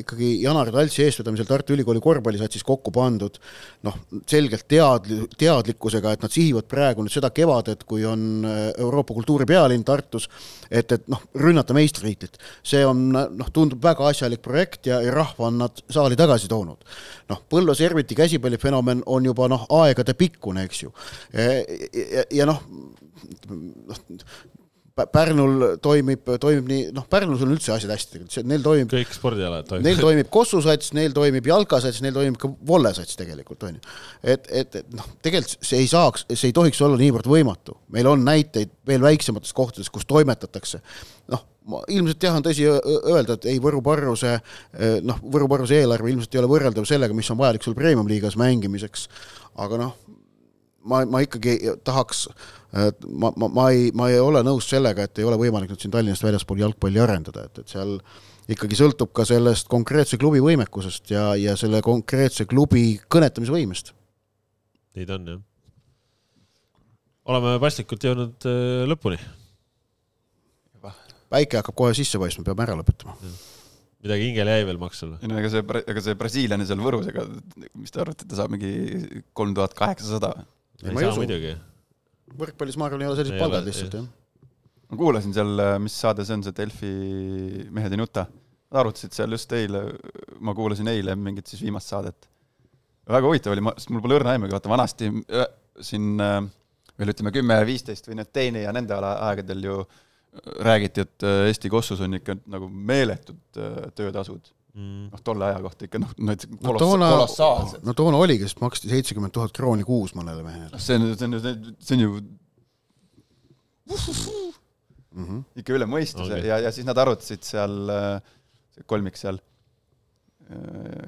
ikkagi Janar Taltsi eestvedamisel Tartu Ülikooli korvpallisatsis kokku pandud, noh, selgelt teadli-, teadlikkusega, et nad sihivad praegu nüüd seda kevadet, kui on äh, Euroopa kultuuripealinn Tartus, et, et noh, rünnata meistritiitlit. see on noh, tundub väga asjalik projekt ja, ja rahva on nad saali tagasi toonud. noh, Põlva Serviti käsipallifenomen on juba noh, aegadepikkune, eks ju. ja, ja, ja noh, noh Pärnul toimib, toimib nii, noh, Pärnus on üldse asjad hästi tegelikult, neil toimib kõik spordialad toimib. Neil toimib kossusats, neil toimib jalkasats, neil toimib ka vollesats tegelikult, on ju. et, et, et noh, tegelikult see ei saaks, see ei tohiks olla niivõrd võimatu. meil on näiteid veel väiksemates kohtades, kus toimetatakse. noh, ilmselt jah, on tõsi öelda, et ei, Võru Parruse noh, Võru Parruse eelarve ilmselt ei ole võrreldav sellega, mis on vajalik sul premium-liigas mängimiseks, aga noh, ma, ma ikkagi tahaks, ma, ma, ma ei, ma ei ole nõus sellega, et ei ole võimalik nüüd siin Tallinnast väljaspool jalgpalli arendada, et, et seal ikkagi sõltub ka sellest konkreetse klubi võimekusest ja, ja selle konkreetse klubi kõnetamisvõimest. nii ta on, jah. oleme paslikult jõudnud äh, lõpuni. päike hakkab kohe sisse paistma, peame ära lõpetama midagi hingele jäi veel maksul? ei no ega see, ega see brasiillane seal Võrus, ega mis te arvate, ta saab mingi kolm tuhat kaheksasada? ei ma ei usu. Võrkpallis ma arvan, ei ole sellised ei palgad lihtsalt, jah. ma kuulasin seal, mis saade see on, see Delfi Mehed ei nuta. Nad arutasid seal just eile, ma kuulasin eile mingit siis viimast saadet. väga huvitav oli, ma, sest mul pole õrna aimugi, vaata vanasti siin veel ütleme kümme, viisteist või need teine ja nende aegadel ju räägiti, et Eesti kossus on ikka nagu meeletud töötasud mm.. noh, tolle aja kohta ikka noh, no koloss, toona, kolossaalsed. no toona oligi, sest maksti seitsekümmend tuhat krooni kuus mõnele mehele. see on, see on ju, see on ju mm -hmm. ikka üle mõistuse okay. ja, ja siis nad arutasid seal, see kolmik seal,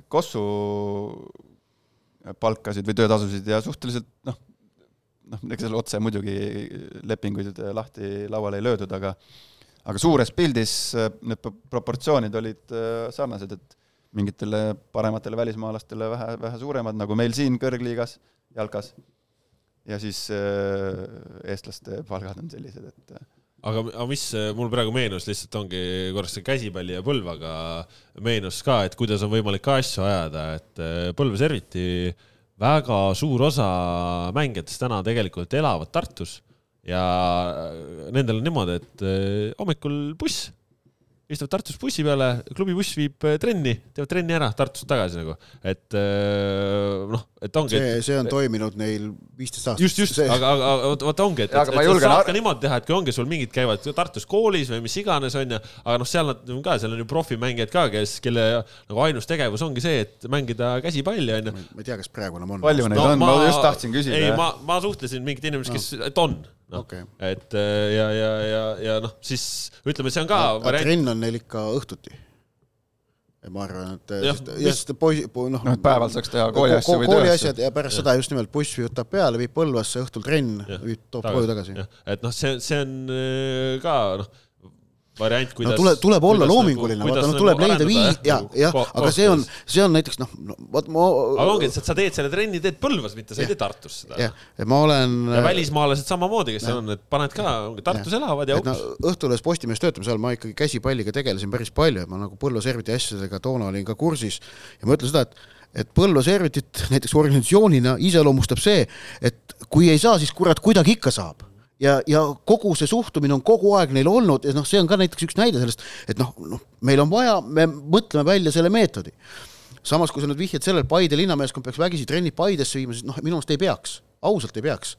Kossu palkasid või töötasusid ja suhteliselt noh, noh, ega seal otse muidugi lepinguid lahti lauale ei löödud, aga aga suures pildis äh, need proportsioonid olid äh, sarnased, et mingitele parematele välismaalastele vähe, vähe suuremad, nagu meil siin kõrgliigas, jalkas, ja siis äh, eestlaste palgad on sellised, et aga, aga mis mul praegu meenus, lihtsalt ongi korraks see käsipalli ja Põlvaga meenus ka, et kuidas on võimalik ka asju ajada, et Põlva serviti väga suur osa mängijatest täna tegelikult elavad Tartus ja äh, nendel on niimoodi, et äh, hommikul buss, istuvad Tartus bussi peale, klubi buss viib äh, trenni, teevad trenni ära Tartust tagasi nagu, et noh, et ongi. see, see on toiminud neil viisteist aastat. just, just, aga, aga vaata ongi, et, et, et julgen... saab ka niimoodi teha, et kui ongi sul mingid käivad Tartus koolis või mis iganes onju, aga noh, seal nad ka, seal on ju profimängijad ka, kes, kelle nagu ainus tegevus ongi see, et mängida käsipalli onju. ma ei tea, kas praegu enam on. palju neid no, on, ma just tahtsin küsida. ei, ma, ma suhtlesin mingite inimestega, kes no., et on no.. Okay. et äh, ja, ja, ja, ja noh, siis ütleme, see on ka no, variant. trenn on neil ikka õhtuti. ma arvan, et ja, just poisi, noh. noh, et päeval saaks teha kooliasju või tööasju. kooliasjad ja pärast ja. seda just nimelt buss võtab peale, viib Põlvasse, õhtul trenn, toob koju tagasi. et noh, see, see on äh, ka noh variant, kuidas no tuleb, tuleb olla nagu- loominguline, vaata noh, tuleb nagu leida viis, ja, jah, aga see on, see on näiteks noh, no vot ma aga ongi, et sa teed selle trenni, teed Põlvas, mitte sa ei tee Tartus seda. jah, et ma olen ja välismaalased samamoodi, kes seal on, et paned ka, Tartus elavad ja et no Õhtulehes Postimehes töötamas ajal ma ikkagi käsipalliga tegelesin päris palju ma nagu Põlva serviti asjadega toona olin ka kursis. Ja ma ütlen seda, et et Põlva servitit näiteks organisatsioonina iseloomustab see, et kui ei saa, siis kurat, kuidagi ikka saab ja, ja kogu see suhtumine on kogu aeg neil olnud ja noh, see on ka näiteks üks näide sellest, et noh, noh, meil on vaja, me mõtleme välja selle meetodi. samas, kui sa nüüd vihjad sellele, Paide linnameeskond peaks vägisi trennid Paidesse viima, siis noh, minu meelest ei peaks, ausalt ei peaks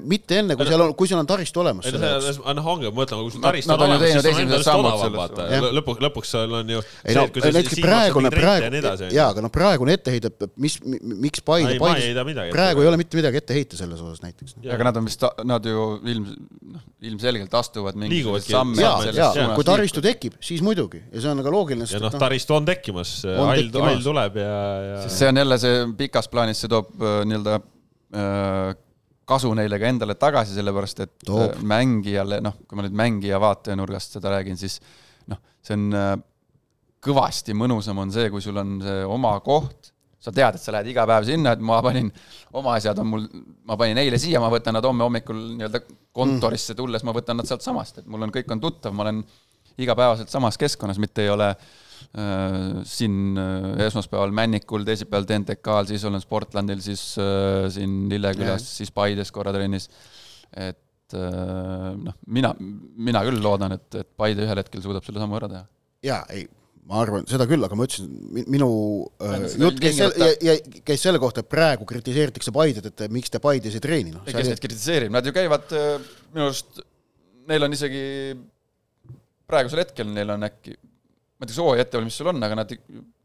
mitte enne, kui seal on, kui seal on taristu olemas ei see, noh ongi, ma mõtlen, kui sul Nad- taristu on on olemas, siis sul on lõpuks, lõpuks seal on ju ei no näiteks praegune, praegu, jaa, aga noh, praegune etteheide, mis, miks Paide, Paide, praegu ei ole mitte midagi ette heita selles osas näiteks. aga nad on vist, nad ju ilm, noh, ilmselgelt astuvad mingisuguseid samme jaa, jaa kui taristu tekib, siis muidugi. Ja see on aga loogiline, ja noh, noh, taristu on tekkimas, On hall, hall tuleb ja, ja see on jälle see pikas plaanis, see toob äh, nii-öelda äh, kasu neile ka endale tagasi, sellepärast et Toob. äh, mängijale, noh, kui ma nüüd mängija vaatenurgast seda räägin, siis noh, see on äh, kõvasti mõnusam on see, kui sul on see oma koht, sa tead, et sa lähed iga päev sinna, et ma panin, oma asjad on mul, ma panin eile siia, ma võtan nad homme hommikul nii-öelda kontorisse tulles, ma võtan nad sealt samast, et mul on, kõik on tuttav, ma olen igapäevaselt samas keskkonnas, mitte ei ole äh, siin äh, esmaspäeval Männikul, teisipäeval TNTK-l, siis olen Sportlandil, siis äh, siin Lillekülas, siis Paides korra trennis. et äh, noh, mina, mina küll loodan, et, et Paide ühel hetkel suudab selle sammu ära teha. jaa, ei, ma arvan seda küll, aga ma ütlesin, minu äh, jutt käis selle käis selle kohta, et praegu kritiseeritakse Paidet, et miks te Paides ei treeni, noh. kes neid kritiseerib, nad ju käivad äh, minu arust, neil on isegi praegusel hetkel neil on äkki, ma ei tea, kas hooaja ettevalmistusel on, aga nad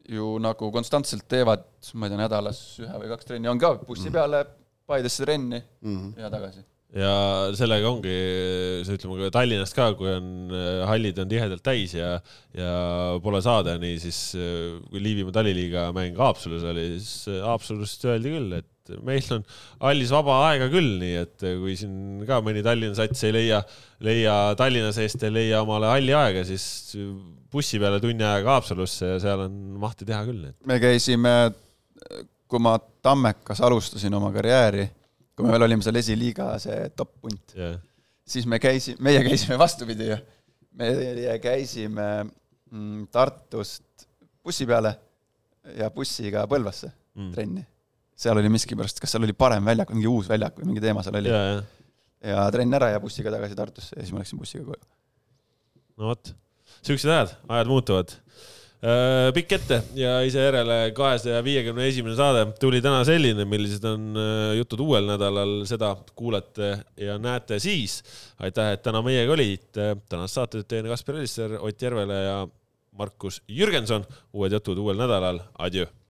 ju nagu konstantselt teevad, ma ei tea, nädalas ühe või kaks trenni, on ka bussi peale Paidesse trenni Mhm. ja tagasi. ja sellega ongi see, ütleme ka Tallinnast ka, kui on hallid on tihedalt täis ja, ja pole saada, nii siis kui Liivimaa taliliiga mäng Haapsalus oli, siis Haapsalust öeldi küll, et meil on hallis vaba aega küll, nii et kui siin ka mõni Tallinna sats ei leia, leia Tallinna seest ei leia omale halli aega, siis bussi peale tunni ajaga Haapsalusse ja seal on mahti teha küll, et me käisime, kui ma Tammekas alustasin oma karjääri, kui me veel olime seal esiliiga see top punt, jah. siis me käisime, meie käisime vastupidi ju. meie käisime mm, Tartust bussi peale ja bussiga Põlvasse Mm. trenni. Seal oli miskipärast, kas seal oli parem väljak, mingi uus väljak või mingi teema seal oli. ja, ja ja trenn ära ja bussiga tagasi Tartusse ja siis ma läksin bussiga koju. no vot, siuksed ajad, ajad muutuvad. pikk ette ja ise järele kahesaja viiekümne esimene saade tuli täna selline, millised on jutud uuel nädalal, seda kuulete ja näete siis. aitäh, et täna meiega olite, tänast saadet teen Kaspar Elisser, Ott Järvele ja Markus Jürgenson. uued jutud uuel nädalal, adjöö